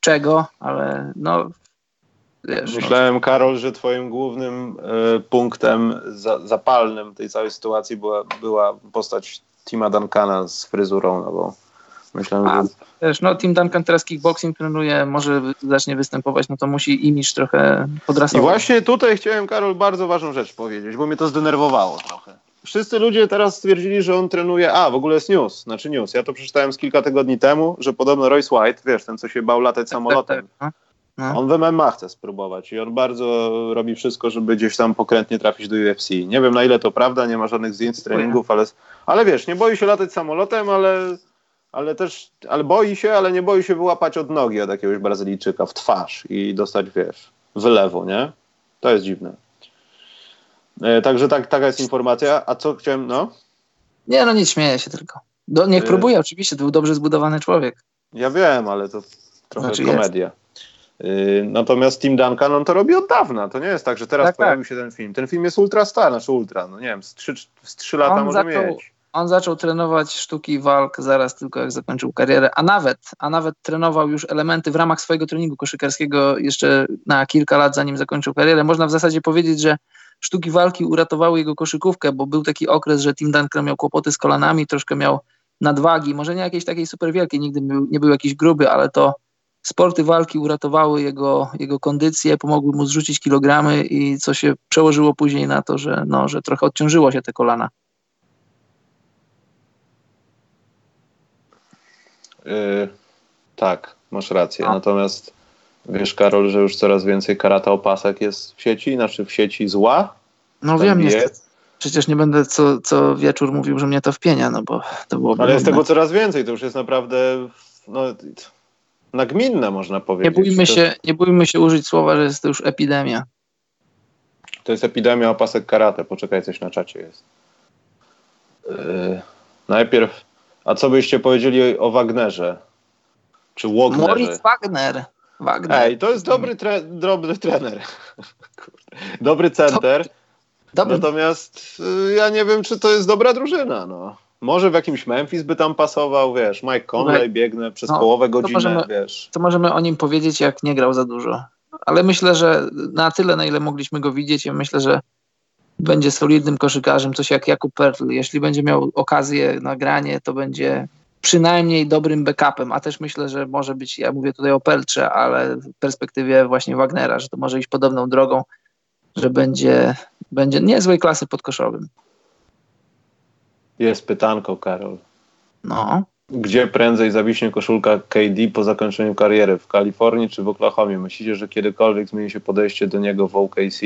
czego, ale no wiesz. No. Myślałem. Karol, że twoim głównym y, punktem za, zapalnym tej całej sytuacji była, była postać Tima Duncana z fryzurą nową. Myślałem, A, że... Wiesz, no Tim Duncan teraz kickboxing trenuje, może zacznie występować, no to musi imisz trochę podrasować. I właśnie tutaj chciałem, Karol, bardzo ważną rzecz powiedzieć, bo mnie to zdenerwowało trochę. Wszyscy ludzie teraz stwierdzili, że on trenuje. A, w ogóle jest news, znaczy news. Ja to przeczytałem z kilka tygodni temu, że podobno Royce White, wiesz, ten co się bał latać tak, samolotem, tak, tak. No. On w MMA chce spróbować i on bardzo robi wszystko, żeby gdzieś tam pokrętnie trafić do UFC. Nie wiem na ile to prawda, nie ma żadnych zdjęć z treningów, ale, ale wiesz, nie boi się latać samolotem, ale ale też, ale boi się, ale nie boi się wyłapać od nogi od jakiegoś Brazylijczyka w twarz i dostać, wiesz, wylewu, nie? To jest dziwne. E, także tak, taka jest informacja. A co chciałem, no? Nie, no nic, śmieję się tylko. Do, niech e... próbuje, oczywiście, to był dobrze zbudowany człowiek. Ja wiem, ale to trochę znaczy komedia. E, natomiast Tim Duncan, on to robi od dawna. To nie jest tak, że teraz tak, pojawił tak. się ten film. Ten film jest ultra star, znaczy ultra, no nie wiem, z 3, z 3 lata on może zaczął, mieć on zaczął trenować sztuki walk zaraz tylko jak zakończył karierę, a nawet, a nawet trenował już elementy w ramach swojego treningu koszykarskiego jeszcze na kilka lat zanim zakończył karierę. Można w zasadzie powiedzieć, że sztuki walki uratowały jego koszykówkę, bo był taki okres, że Tim Duncan miał kłopoty z kolanami, troszkę miał nadwagi, może nie jakiejś takiej super wielkiej, nigdy nie był jakiś gruby, ale to sporty walki uratowały jego, jego kondycję, pomogły mu zrzucić kilogramy i co się przełożyło później na to, że, no, że trochę odciążyło się te kolana. Yy, tak, masz rację. A. Natomiast wiesz, Karol, że już coraz więcej karata opasek jest w sieci, znaczy w sieci zła. No wiem, jest. Przecież nie będę co, co wieczór mówił, że mnie to wpienia, no bo to byłoby. Ale jest tego coraz więcej, to już jest naprawdę no, nagminne, można powiedzieć. Nie bójmy, się, nie bójmy się użyć słowa, że jest to już epidemia. To jest epidemia opasek karate. Poczekaj, coś na czacie jest. Yy, najpierw a co byście powiedzieli o Wagnerze? Czy Wagnerze? Moritz Wagner. Wagner. Ej, to jest dobry, tre dobry trener. <laughs> dobry center. Dobry. Natomiast y, ja nie wiem, czy to jest dobra drużyna. No. Może w jakimś Memphis by tam pasował, wiesz, Mike Conley biegnę przez no, połowę godziny, możemy, wiesz. Co możemy o nim powiedzieć, jak nie grał za dużo. Ale myślę, że na tyle, na ile mogliśmy go widzieć, ja myślę, że będzie solidnym koszykarzem, coś jak Jakub Pertl. Jeśli będzie miał okazję na granie, to będzie przynajmniej dobrym backupem, a też myślę, że może być, ja mówię tutaj o Peltrze, ale w perspektywie właśnie Wagnera, że to może iść podobną drogą, że będzie, będzie niezłej klasy podkoszowym. Jest pytanko, Karol. No. Gdzie prędzej zawiśnie koszulka KD po zakończeniu kariery? W Kalifornii czy w Oklahomie? Myślicie, że kiedykolwiek zmieni się podejście do niego w OKC?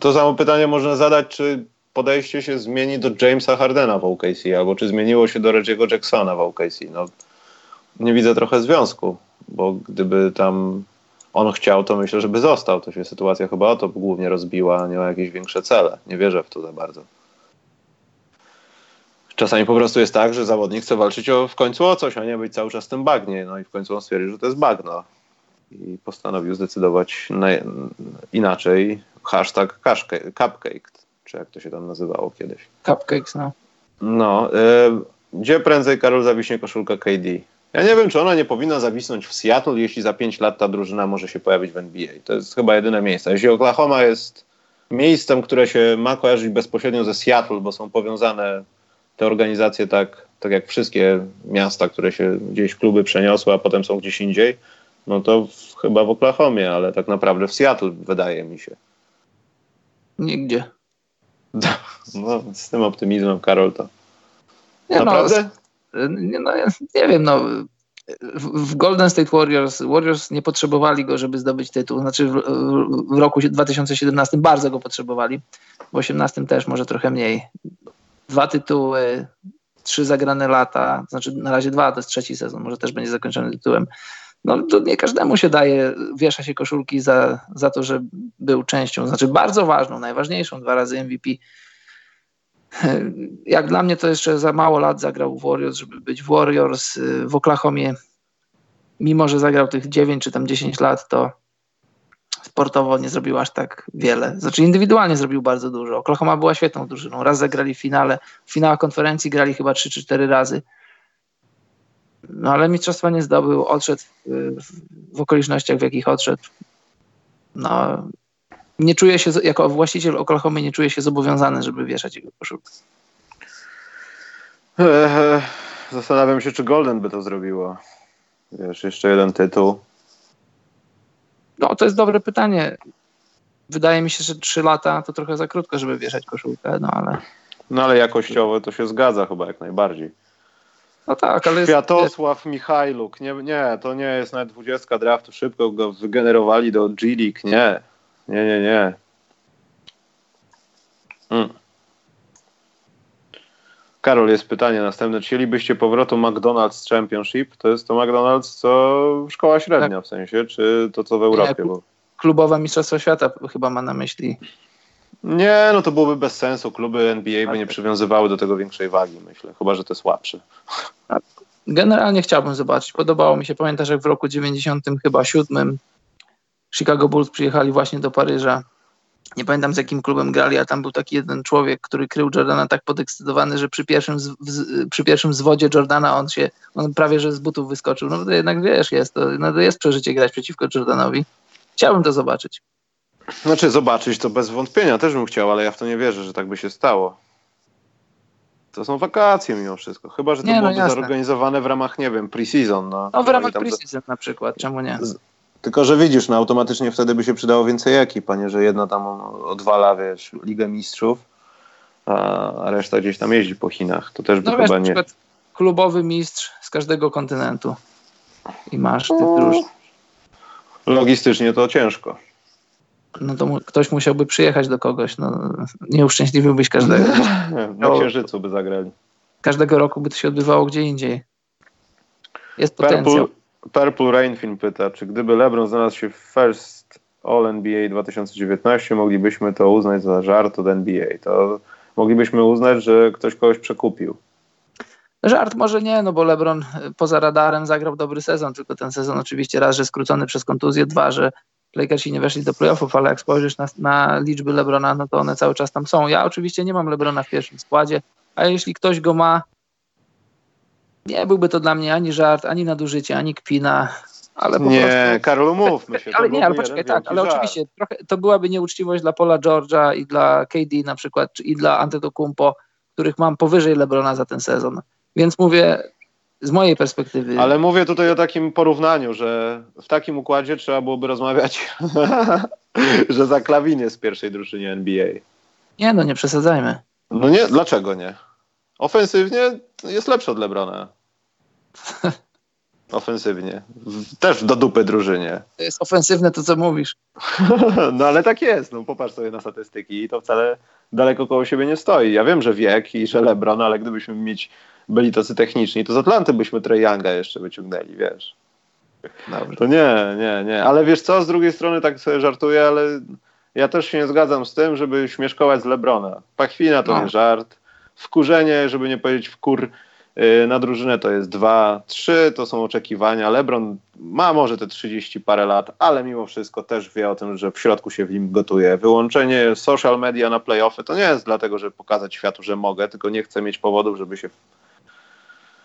To samo pytanie można zadać, czy podejście się zmieni do Jamesa Hardena w OKC, albo czy zmieniło się do Reggie'ego Jacksona w OKC. No, nie widzę trochę związku, bo gdyby tam on chciał, to myślę, żeby został. To się sytuacja chyba o to głównie rozbiła, a nie o jakieś większe cele. Nie wierzę w to za bardzo. Czasami po prostu jest tak, że zawodnik chce walczyć o, w końcu o coś, a nie być cały czas w tym bagnie. No i w końcu on stwierdził, że to jest bagno. I postanowił zdecydować na, inaczej hashtag cupcake, czy jak to się tam nazywało kiedyś. Cupcakes, no. No, y, gdzie prędzej Karol zawiśnie koszulka KD? Ja nie wiem, czy ona nie powinna zawisnąć w Seattle, jeśli za 5 lat ta drużyna może się pojawić w NBA. To jest chyba jedyne miejsce. Jeśli Oklahoma jest miejscem, które się ma kojarzyć bezpośrednio ze Seattle, bo są powiązane te organizacje tak, tak jak wszystkie miasta, które się gdzieś kluby przeniosły, a potem są gdzieś indziej, no to w, chyba w Oklahomie, ale tak naprawdę w Seattle wydaje mi się. Nigdzie. No, z tym optymizmem, Karol, to. Nie, no, Naprawdę? No, no, nie wiem, no. W Golden State Warriors, Warriors nie potrzebowali go, żeby zdobyć tytuł. Znaczy w, w roku 2017 bardzo go potrzebowali. W 2018 też może trochę mniej. Dwa tytuły, trzy zagrane lata, znaczy na razie dwa, to jest trzeci sezon, może też będzie zakończony tytułem. No to nie każdemu się daje, wiesza się koszulki za, za to, że był częścią, znaczy bardzo ważną, najważniejszą, dwa razy MVP. <laughs> Jak dla mnie to jeszcze za mało lat zagrał w Warriors, żeby być w Warriors. W Oklahomie, mimo że zagrał tych 9 czy tam 10 lat, to sportowo nie zrobił aż tak wiele. Znaczy indywidualnie zrobił bardzo dużo. Oklahoma była świetną drużyną. Raz zagrali w finale, w finałach konferencji grali chyba 3 czy 4 razy. No ale mistrzostwa nie zdobył, odszedł w, w okolicznościach, w jakich odszedł. No, nie czuję się, jako właściciel Oklahoma nie czuję się zobowiązany, żeby wieszać jego koszulkę. Eee, zastanawiam się, czy Golden by to zrobiło. Wiesz, jeszcze jeden tytuł. No, to jest dobre pytanie. Wydaje mi się, że trzy lata to trochę za krótko, żeby wieszać koszulkę, no ale... No ale jakościowo to się zgadza chyba jak najbardziej. No tak, ale... Światosław. Michajluk. Nie, nie, to nie jest nawet 20 draftu. Szybko go wygenerowali do G-League. Nie. Nie, nie, nie. Hmm. Karol, jest pytanie następne. Chcielibyście powrotu McDonald's Championship? To jest to McDonald's, co szkoła średnia tak. w sensie, czy to co w Europie? Nie, bo... Klubowe Mistrzostwo Świata chyba ma na myśli. Nie, no to byłoby bez sensu. Kluby NBA by nie przywiązywały do tego większej wagi, myślę. Chyba, że to słabsze. Generalnie chciałbym zobaczyć. Podobało mi się. Pamiętasz, jak w roku 90 chyba siódmym Chicago Bulls przyjechali właśnie do Paryża. Nie pamiętam z jakim klubem grali, a tam był taki jeden człowiek, który krył Jordana tak podekscytowany, że przy pierwszym, z, w, przy pierwszym zwodzie Jordana on się, on prawie że z butów wyskoczył. No to jednak wiesz, jest to, no to jest przeżycie grać przeciwko Jordanowi. Chciałbym to zobaczyć. Znaczy zobaczyć to bez wątpienia też bym chciał, ale ja w to nie wierzę, że tak by się stało. To są wakacje mimo wszystko. Chyba, że to nie, no byłoby no zorganizowane w ramach, nie wiem, pre-season. No, no w ramach pre-season na przykład, czemu nie? Tylko, że widzisz, no automatycznie wtedy by się przydało więcej ekip, panie, że jedna tam odwala, wiesz, Ligę Mistrzów, a reszta gdzieś tam jeździ po Chinach. To też by no, chyba wiesz, nie... klubowy mistrz z każdego kontynentu i masz tych no, drużyn. Logistycznie to ciężko. No to mu, ktoś musiałby przyjechać do kogoś. No, nie uszczęśliwiłbyś każdego. <laughs> Na Księżycu by zagrali. Każdego roku by to się odbywało gdzie indziej. Jest potencjał. Purple, Purple Rainfin pyta, czy gdyby LeBron znalazł się w First All NBA 2019, moglibyśmy to uznać za żart od NBA. To moglibyśmy uznać, że ktoś kogoś przekupił. Żart może nie, no bo LeBron y, poza radarem zagrał dobry sezon, tylko ten sezon oczywiście raz, że skrócony przez kontuzję, dwa, że Lakersi nie weszli do playoffów, ale jak spojrzysz na, na liczby LeBrona, no to one cały czas tam są. Ja oczywiście nie mam LeBrona w pierwszym składzie, a jeśli ktoś go ma, nie byłby to dla mnie ani żart, ani nadużycie, ani kpina. Ale po nie, prostu... Karol, mówmy się. Ale nie, ale poczekaj, tak, ale żart. oczywiście trochę, to byłaby nieuczciwość dla Paula George'a i dla KD na przykład, i dla Antetokounmpo, których mam powyżej LeBrona za ten sezon. Więc mówię, z mojej perspektywy. Ale mówię tutaj o takim porównaniu, że w takim układzie trzeba byłoby rozmawiać, <laughs> że za klawin z pierwszej drużyny NBA. Nie, no nie przesadzajmy. No nie, dlaczego nie? Ofensywnie jest lepszy od Lebrona. <laughs> Ofensywnie. Też do dupy drużynie. To jest ofensywne to, co mówisz. <laughs> no ale tak jest. No popatrz sobie na statystyki i to wcale daleko koło siebie nie stoi. Ja wiem, że wiek i że Lebron, ale gdybyśmy mieć byli tacy techniczni, to z Atlanty byśmy Trey Younga jeszcze wyciągnęli, wiesz. Dobrze. To nie, nie, nie. Ale wiesz co, z drugiej strony tak sobie żartuję, ale ja też się nie zgadzam z tym, żeby śmieszkować z Lebrona. Pachwina to no. nie żart. Wkurzenie, żeby nie powiedzieć wkur na drużynę to jest dwa, trzy, to są oczekiwania. LeBron ma może te 30 parę lat, ale mimo wszystko też wie o tym, że w środku się w nim gotuje. Wyłączenie social media na playoffy to nie jest dlatego, żeby pokazać światu, że mogę, tylko nie chcę mieć powodów, żeby się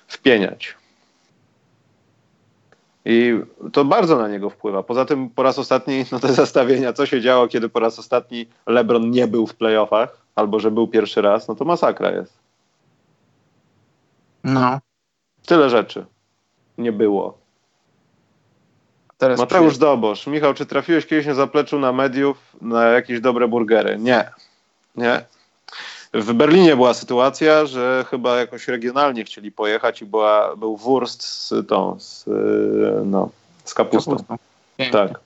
wpieniać. I to bardzo na niego wpływa. Poza tym po raz ostatni, no te zestawienia, co się działo, kiedy po raz ostatni LeBron nie był w playoffach, albo że był pierwszy raz, no to masakra jest. No. Tyle rzeczy nie było. Teraz Mateusz przyjdę. Dobosz. Michał, czy trafiłeś kiedyś na zapleczu na mediów na jakieś dobre burgery? Nie. Nie. W Berlinie była sytuacja, że chyba jakoś regionalnie chcieli pojechać i była, był wurst z tą, z, no, z kapustą. kapustą. Tak.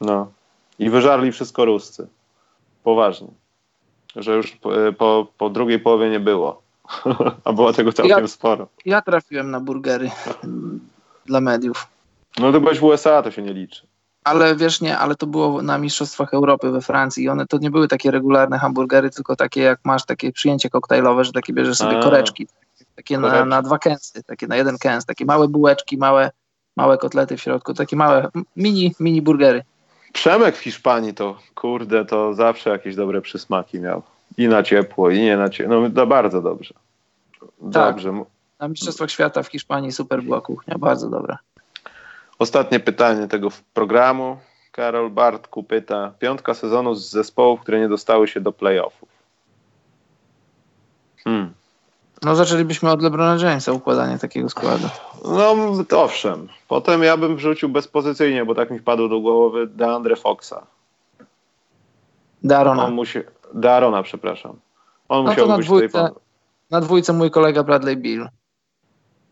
No. I wyżarli wszystko Ruscy. Poważnie. Że już po, po, po drugiej połowie nie było. A było tego całkiem ja, sporo. Ja trafiłem na burgery dla mediów. No to byłeś w USA, to się nie liczy. Ale wiesz, nie, ale to było na Mistrzostwach Europy we Francji i one to nie były takie regularne hamburgery, tylko takie jak masz takie przyjęcie koktajlowe, że takie bierzesz sobie A, koreczki, takie na, na, dwa kęsy, takie na jeden kęs, takie małe bułeczki, małe, małe kotlety w środku, takie małe mini, mini burgery. Przemek w Hiszpanii to, kurde, to zawsze jakieś dobre przysmaki miał. I na ciepło, i nie na ciepło. No to bardzo dobrze. Tak. Dobrze. Tak. Na Mistrzostwach Świata w Hiszpanii super była kuchnia, bardzo dobra. Ostatnie pytanie tego programu. Karol Bartku pyta, piątka sezonu z zespołów, które nie dostały się do playoffów. Hmm. No zaczęlibyśmy od LeBrona Jamesa układanie takiego składu. No owszem. Potem ja bym wrzucił bezpozycyjnie, bo tak mi wpadło do głowy DeAndre Foxa. Darona. On musi, Darona, przepraszam. On no musiał być dwójce, tutaj... Na dwójce mój kolega Bradley Bill.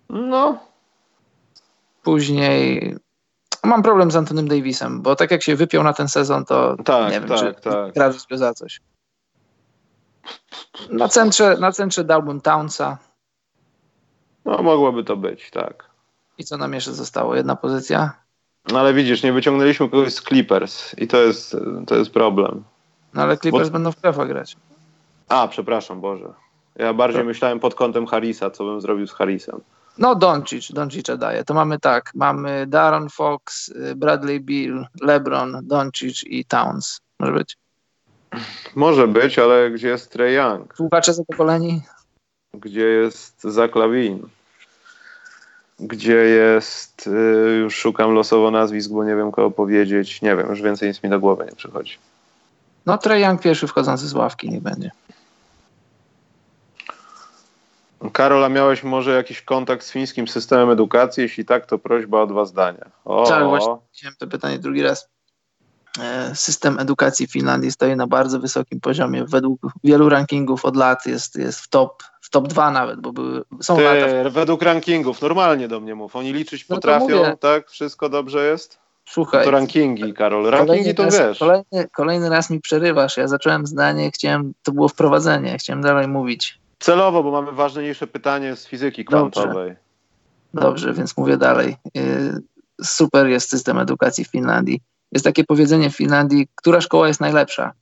No, Później mam problem z Antonym Davisem, bo tak jak się wypiął na ten sezon, to tak, nie wiem, tak, czy tak. grażyć go za coś. Na centrze, na centrze dałbym Townsa. No, mogłoby to być, tak. I co nam jeszcze zostało? Jedna pozycja? No ale widzisz, nie wyciągnęliśmy kogoś z Clippers i to jest, to jest problem. No ale Clippers bo... będą w playoffach grać. A, przepraszam, Boże. Ja bardziej to... myślałem pod kątem Harrisa, co bym zrobił z Harrisem. No Doncic, Doncic'a daje. To mamy tak, mamy Darren Fox, y, Bradley Bill, LeBron, Doncic i Towns. Może być? Może być, ale gdzie jest Trey Young? Słuchacze zadowoleni? Gdzie jest Zach Lavin? Gdzie jest, y, już szukam losowo nazwisk, bo nie wiem kogo powiedzieć. Nie wiem, już więcej nic mi do głowy nie przychodzi. No Trey Young pierwszy wchodzący z ławki, nie będzie. Karola, miałeś może jakiś kontakt z fińskim systemem edukacji? Jeśli tak, to prośba o dwa zdania. O. Tak, właśnie chciałem to pytanie drugi raz. E, system edukacji w Finlandii stoi na bardzo wysokim poziomie. Według wielu rankingów od lat jest, jest w top w top 2 nawet, bo były, są Ty, lata. Według rankingów, normalnie do mnie mów. Oni liczyć no potrafią, tak? Wszystko dobrze jest? Słuchaj. To rankingi, Karol. Rankingi to raz, wiesz. Kolejny, kolejny raz mi przerywasz. Ja zacząłem zdanie, chciałem, to było wprowadzenie, chciałem dalej mówić. Celowo, bo mamy ważniejsze pytanie z fizyki kwantowej. Dobrze, Dobrze więc mówię dalej. Y, super jest system edukacji w Finlandii. Jest takie powiedzenie w Finlandii, która szkoła jest najlepsza.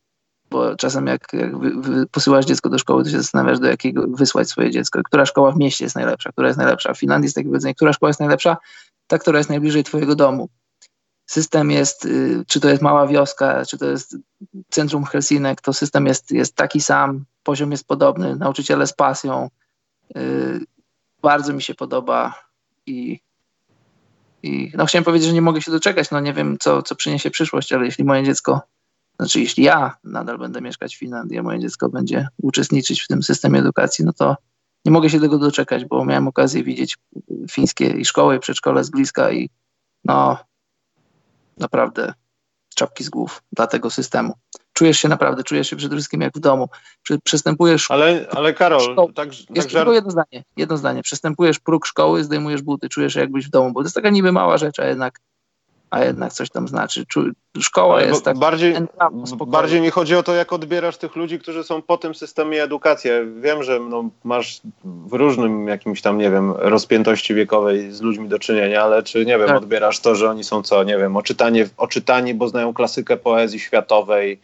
Bo czasem jak, jak wy, wy posyłasz dziecko do szkoły, to się zastanawiasz, do jakiego wysłać swoje dziecko. Która szkoła w mieście jest najlepsza, która jest najlepsza. W Finlandii jest takie powiedzenie, która szkoła jest najlepsza? Ta, która jest najbliżej twojego domu. System jest, y, czy to jest mała wioska, czy to jest centrum Helsinek, to system jest, jest taki sam, poziom jest podobny, nauczyciele z pasją. Yy, bardzo mi się podoba i, i no chciałem powiedzieć, że nie mogę się doczekać, no nie wiem, co, co przyniesie przyszłość, ale jeśli moje dziecko, znaczy jeśli ja nadal będę mieszkać w Finlandii, a moje dziecko będzie uczestniczyć w tym systemie edukacji, no to nie mogę się tego doczekać, bo miałem okazję widzieć fińskie i szkoły, i przedszkole z bliska i no naprawdę czapki z głów dla tego systemu czujesz się naprawdę, czujesz się przede wszystkim jak w domu. Przestępujesz. Ale, ale Karol, tak, tak Jest tylko jedno zdanie, jedno zdanie. Przestępujesz próg szkoły, zdejmujesz buty, czujesz się jakbyś w domu, bo to jest taka niby mała rzecz, a jednak a jednak coś tam znaczy. Szkoła Ale jest tak. Bardziej, bardziej mi chodzi o to, jak odbierasz tych ludzi, którzy są po tym systemie edukacji. Wiem, że no, masz w różnym jakimś tam, nie wiem, rozpiętości wiekowej z ludźmi do czynienia, ale czy, nie wiem, tak. odbierasz to, że oni są co, nie wiem, oczytani, oczytani bo znają klasykę poezji światowej,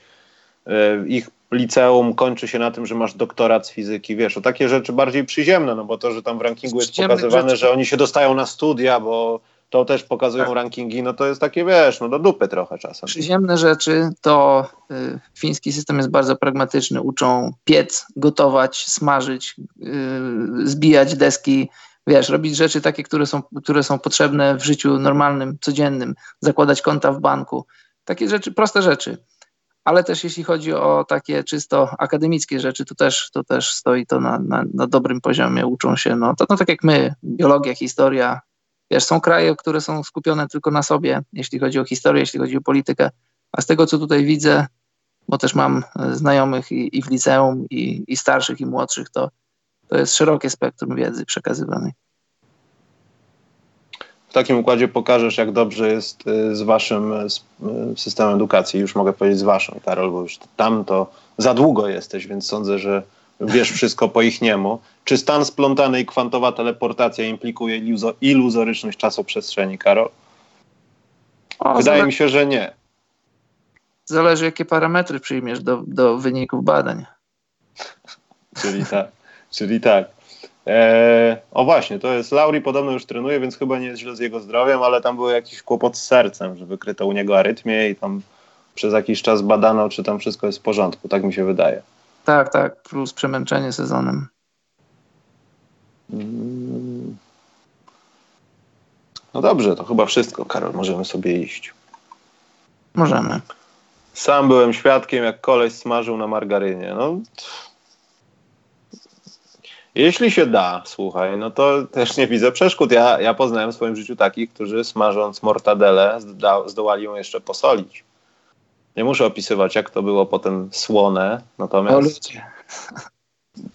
E, ich liceum kończy się na tym, że masz doktorat z fizyki, wiesz, o takie rzeczy bardziej przyziemne, no bo to, że tam w rankingu jest pokazywane, że oni się dostają na studia, bo to też pokazują tak. rankingi, no to jest takie, wiesz, no do dupy trochę czasem. Przyziemne rzeczy to y, fiński system jest bardzo pragmatyczny, uczą piec, gotować, smażyć, y, zbijać deski wiesz, robić rzeczy takie, które są, które są potrzebne w życiu normalnym, codziennym, zakładać konta w banku. Takie rzeczy, proste rzeczy. Ale też jeśli chodzi o takie czysto akademickie rzeczy, to też, to też stoi to na, na, na dobrym poziomie, uczą się, no to no, tak jak my, biologia, historia, wiesz, są kraje, które są skupione tylko na sobie, jeśli chodzi o historię, jeśli chodzi o politykę, a z tego, co tutaj widzę, bo też mam e, znajomych i, i w liceum, i, i starszych, i młodszych, to, to jest szerokie spektrum wiedzy przekazywanej. W takim układzie pokażesz, jak dobrze jest e, z waszym e, systemem edukacji. Już mogę powiedzieć z waszym, Karol, bo już tam to za długo jesteś, więc sądzę, że wiesz wszystko po ich niemu. Czy stan splątany i kwantowa teleportacja implikuje iluzoryczność czasoprzestrzeni, Karol? O, Wydaje mi się, że nie. Zależy, jakie parametry przyjmiesz do, do wyników badań. czyli tak, czyli tak. Eee, o właśnie, to jest Lauri podobno już trenuje, więc chyba nie jest źle z jego zdrowiem, ale tam był jakiś kłopot z sercem, że wykryto u niego arytmię i tam przez jakiś czas badano, czy tam wszystko jest w porządku, tak mi się wydaje. Tak, tak, plus przemęczenie sezonem. Mm. No dobrze, to chyba wszystko, Karol, możemy sobie iść. Możemy. Sam byłem świadkiem, jak koleś smażył na margarynie. No, jeśli się da, słuchaj, no to też nie widzę przeszkód. Ja, ja poznałem w swoim życiu takich, którzy smażąc mortadelę zdołali ją jeszcze posolić. Nie muszę opisywać, jak to było potem słone, natomiast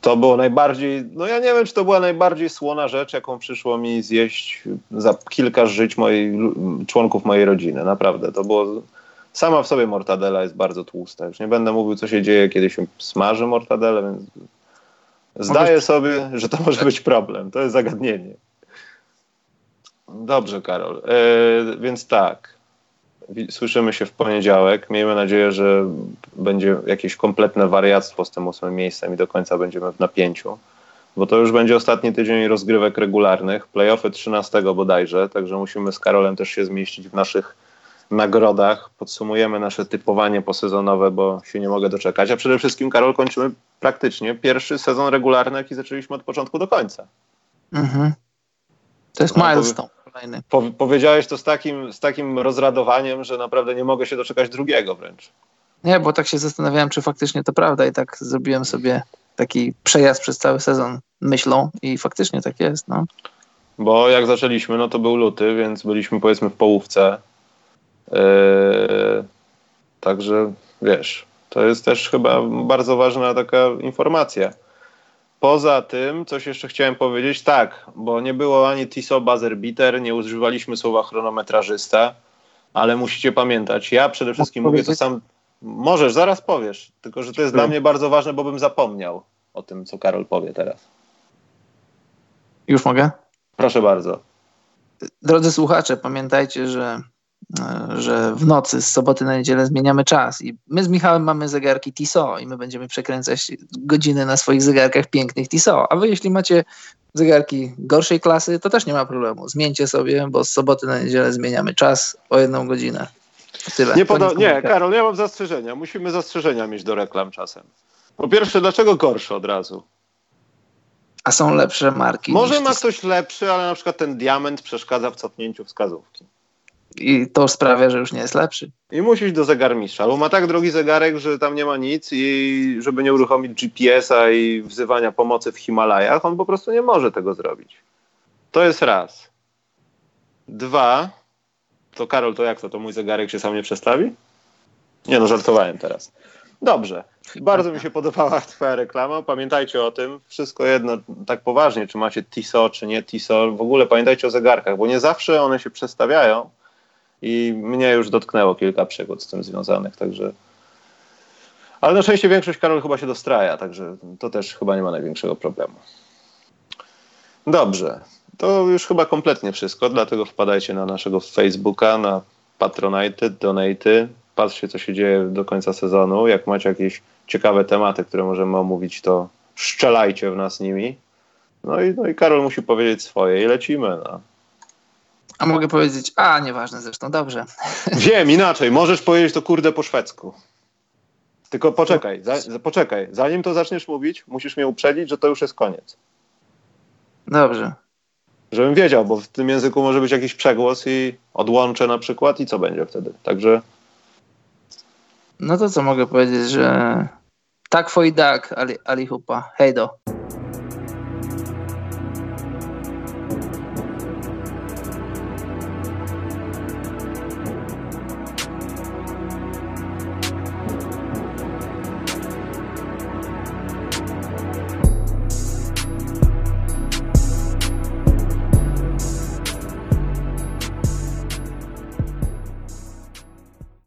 to było najbardziej, no ja nie wiem, czy to była najbardziej słona rzecz, jaką przyszło mi zjeść za kilka żyć mojej, członków mojej rodziny. Naprawdę, to było Sama w sobie mortadela jest bardzo tłusta. Już nie będę mówił, co się dzieje, kiedy się smaży mortadelę, więc zdaję sobie, że to może być problem. To jest zagadnienie. Dobrze, Karol. E, więc tak. Słyszymy się w poniedziałek. Miejmy nadzieję, że będzie jakieś kompletne wariactwo z tym ósmym miejscem i do końca będziemy w napięciu. Bo to już będzie ostatni tydzień rozgrywek regularnych, playoffy 13 bodajże, także musimy z Karolem też się zmieścić w naszych nagrodach. Podsumujemy nasze typowanie posezonowe, bo się nie mogę doczekać. A przede wszystkim, Karol, kończymy praktycznie pierwszy sezon regularny, jaki zaczęliśmy od początku do końca. Mhm. To jest milestone. Kolejny. Po, powiedziałeś to z takim, z takim rozradowaniem, że naprawdę nie mogę się doczekać drugiego wręcz. Nie, bo tak się zastanawiałem, czy faktycznie to prawda i tak zrobiłem sobie taki przejazd przez cały sezon myślą i faktycznie tak jest, no. Bo jak zaczęliśmy, no to był luty, więc byliśmy powiedzmy w połówce Yy, także wiesz, to jest też chyba bardzo ważna taka informacja. Poza tym, coś jeszcze chciałem powiedzieć, tak, bo nie było ani TISO buzzer beater, nie używaliśmy słowa chronometrażysta, ale musicie pamiętać, ja przede wszystkim mówię to sam, możesz, zaraz powiesz, tylko że to jest dla mnie bardzo ważne, bo bym zapomniał o tym, co Karol powie teraz. Już mogę? Proszę bardzo. Drodzy słuchacze, pamiętajcie, że że w nocy z soboty na niedzielę zmieniamy czas i my z Michałem mamy zegarki Tissot i my będziemy przekręcać godziny na swoich zegarkach pięknych Tissot, a wy jeśli macie zegarki gorszej klasy, to też nie ma problemu. Zmieńcie sobie, bo z soboty na niedzielę zmieniamy czas o jedną godzinę. Tyle. Nie, poda- nie Karol, ja mam zastrzeżenia. Musimy zastrzeżenia mieć do reklam czasem. Po pierwsze, dlaczego gorsze od razu? A są lepsze marki. Może ma ktoś lepszy, ale na przykład ten diament przeszkadza w cofnięciu wskazówki i to sprawia, że już nie jest lepszy. I musi iść do zegarmistrza, bo ma tak drogi zegarek, że tam nie ma nic i żeby nie uruchomić GPS-a i wzywania pomocy w Himalajach, on po prostu nie może tego zrobić. To jest raz. Dwa, to Karol, to jak to? To mój zegarek się sam nie przestawi? Nie no, żartowałem teraz. Dobrze. Bardzo mi się podobała twoja reklama. Pamiętajcie o tym. Wszystko jedno, tak poważnie, czy macie TISO, czy nie TISO. W ogóle pamiętajcie o zegarkach, bo nie zawsze one się przestawiają i mnie już dotknęło kilka przygód z tym związanych, także. Ale na szczęście większość Karol chyba się dostraja, także to też chyba nie ma największego problemu. Dobrze, to już chyba kompletnie wszystko, dlatego wpadajcie na naszego Facebooka, na Patronite, Donate, patrzcie co się dzieje do końca sezonu. Jak macie jakieś ciekawe tematy, które możemy omówić, to szczelajcie w nas nimi. No i, no i Karol musi powiedzieć swoje i lecimy. No. A mogę powiedzieć, a nieważne zresztą, dobrze. <laughs> Wiem, inaczej, możesz powiedzieć to kurde po szwedzku. Tylko poczekaj, za, poczekaj, zanim to zaczniesz mówić, musisz mnie uprzedzić, że to już jest koniec. Dobrze. żebym wiedział, bo w tym języku może być jakiś przegłos i odłączę na przykład i co będzie wtedy. Także. No to co mogę powiedzieć, że tak foi tak, Ali, Ali Hupa. Hej do.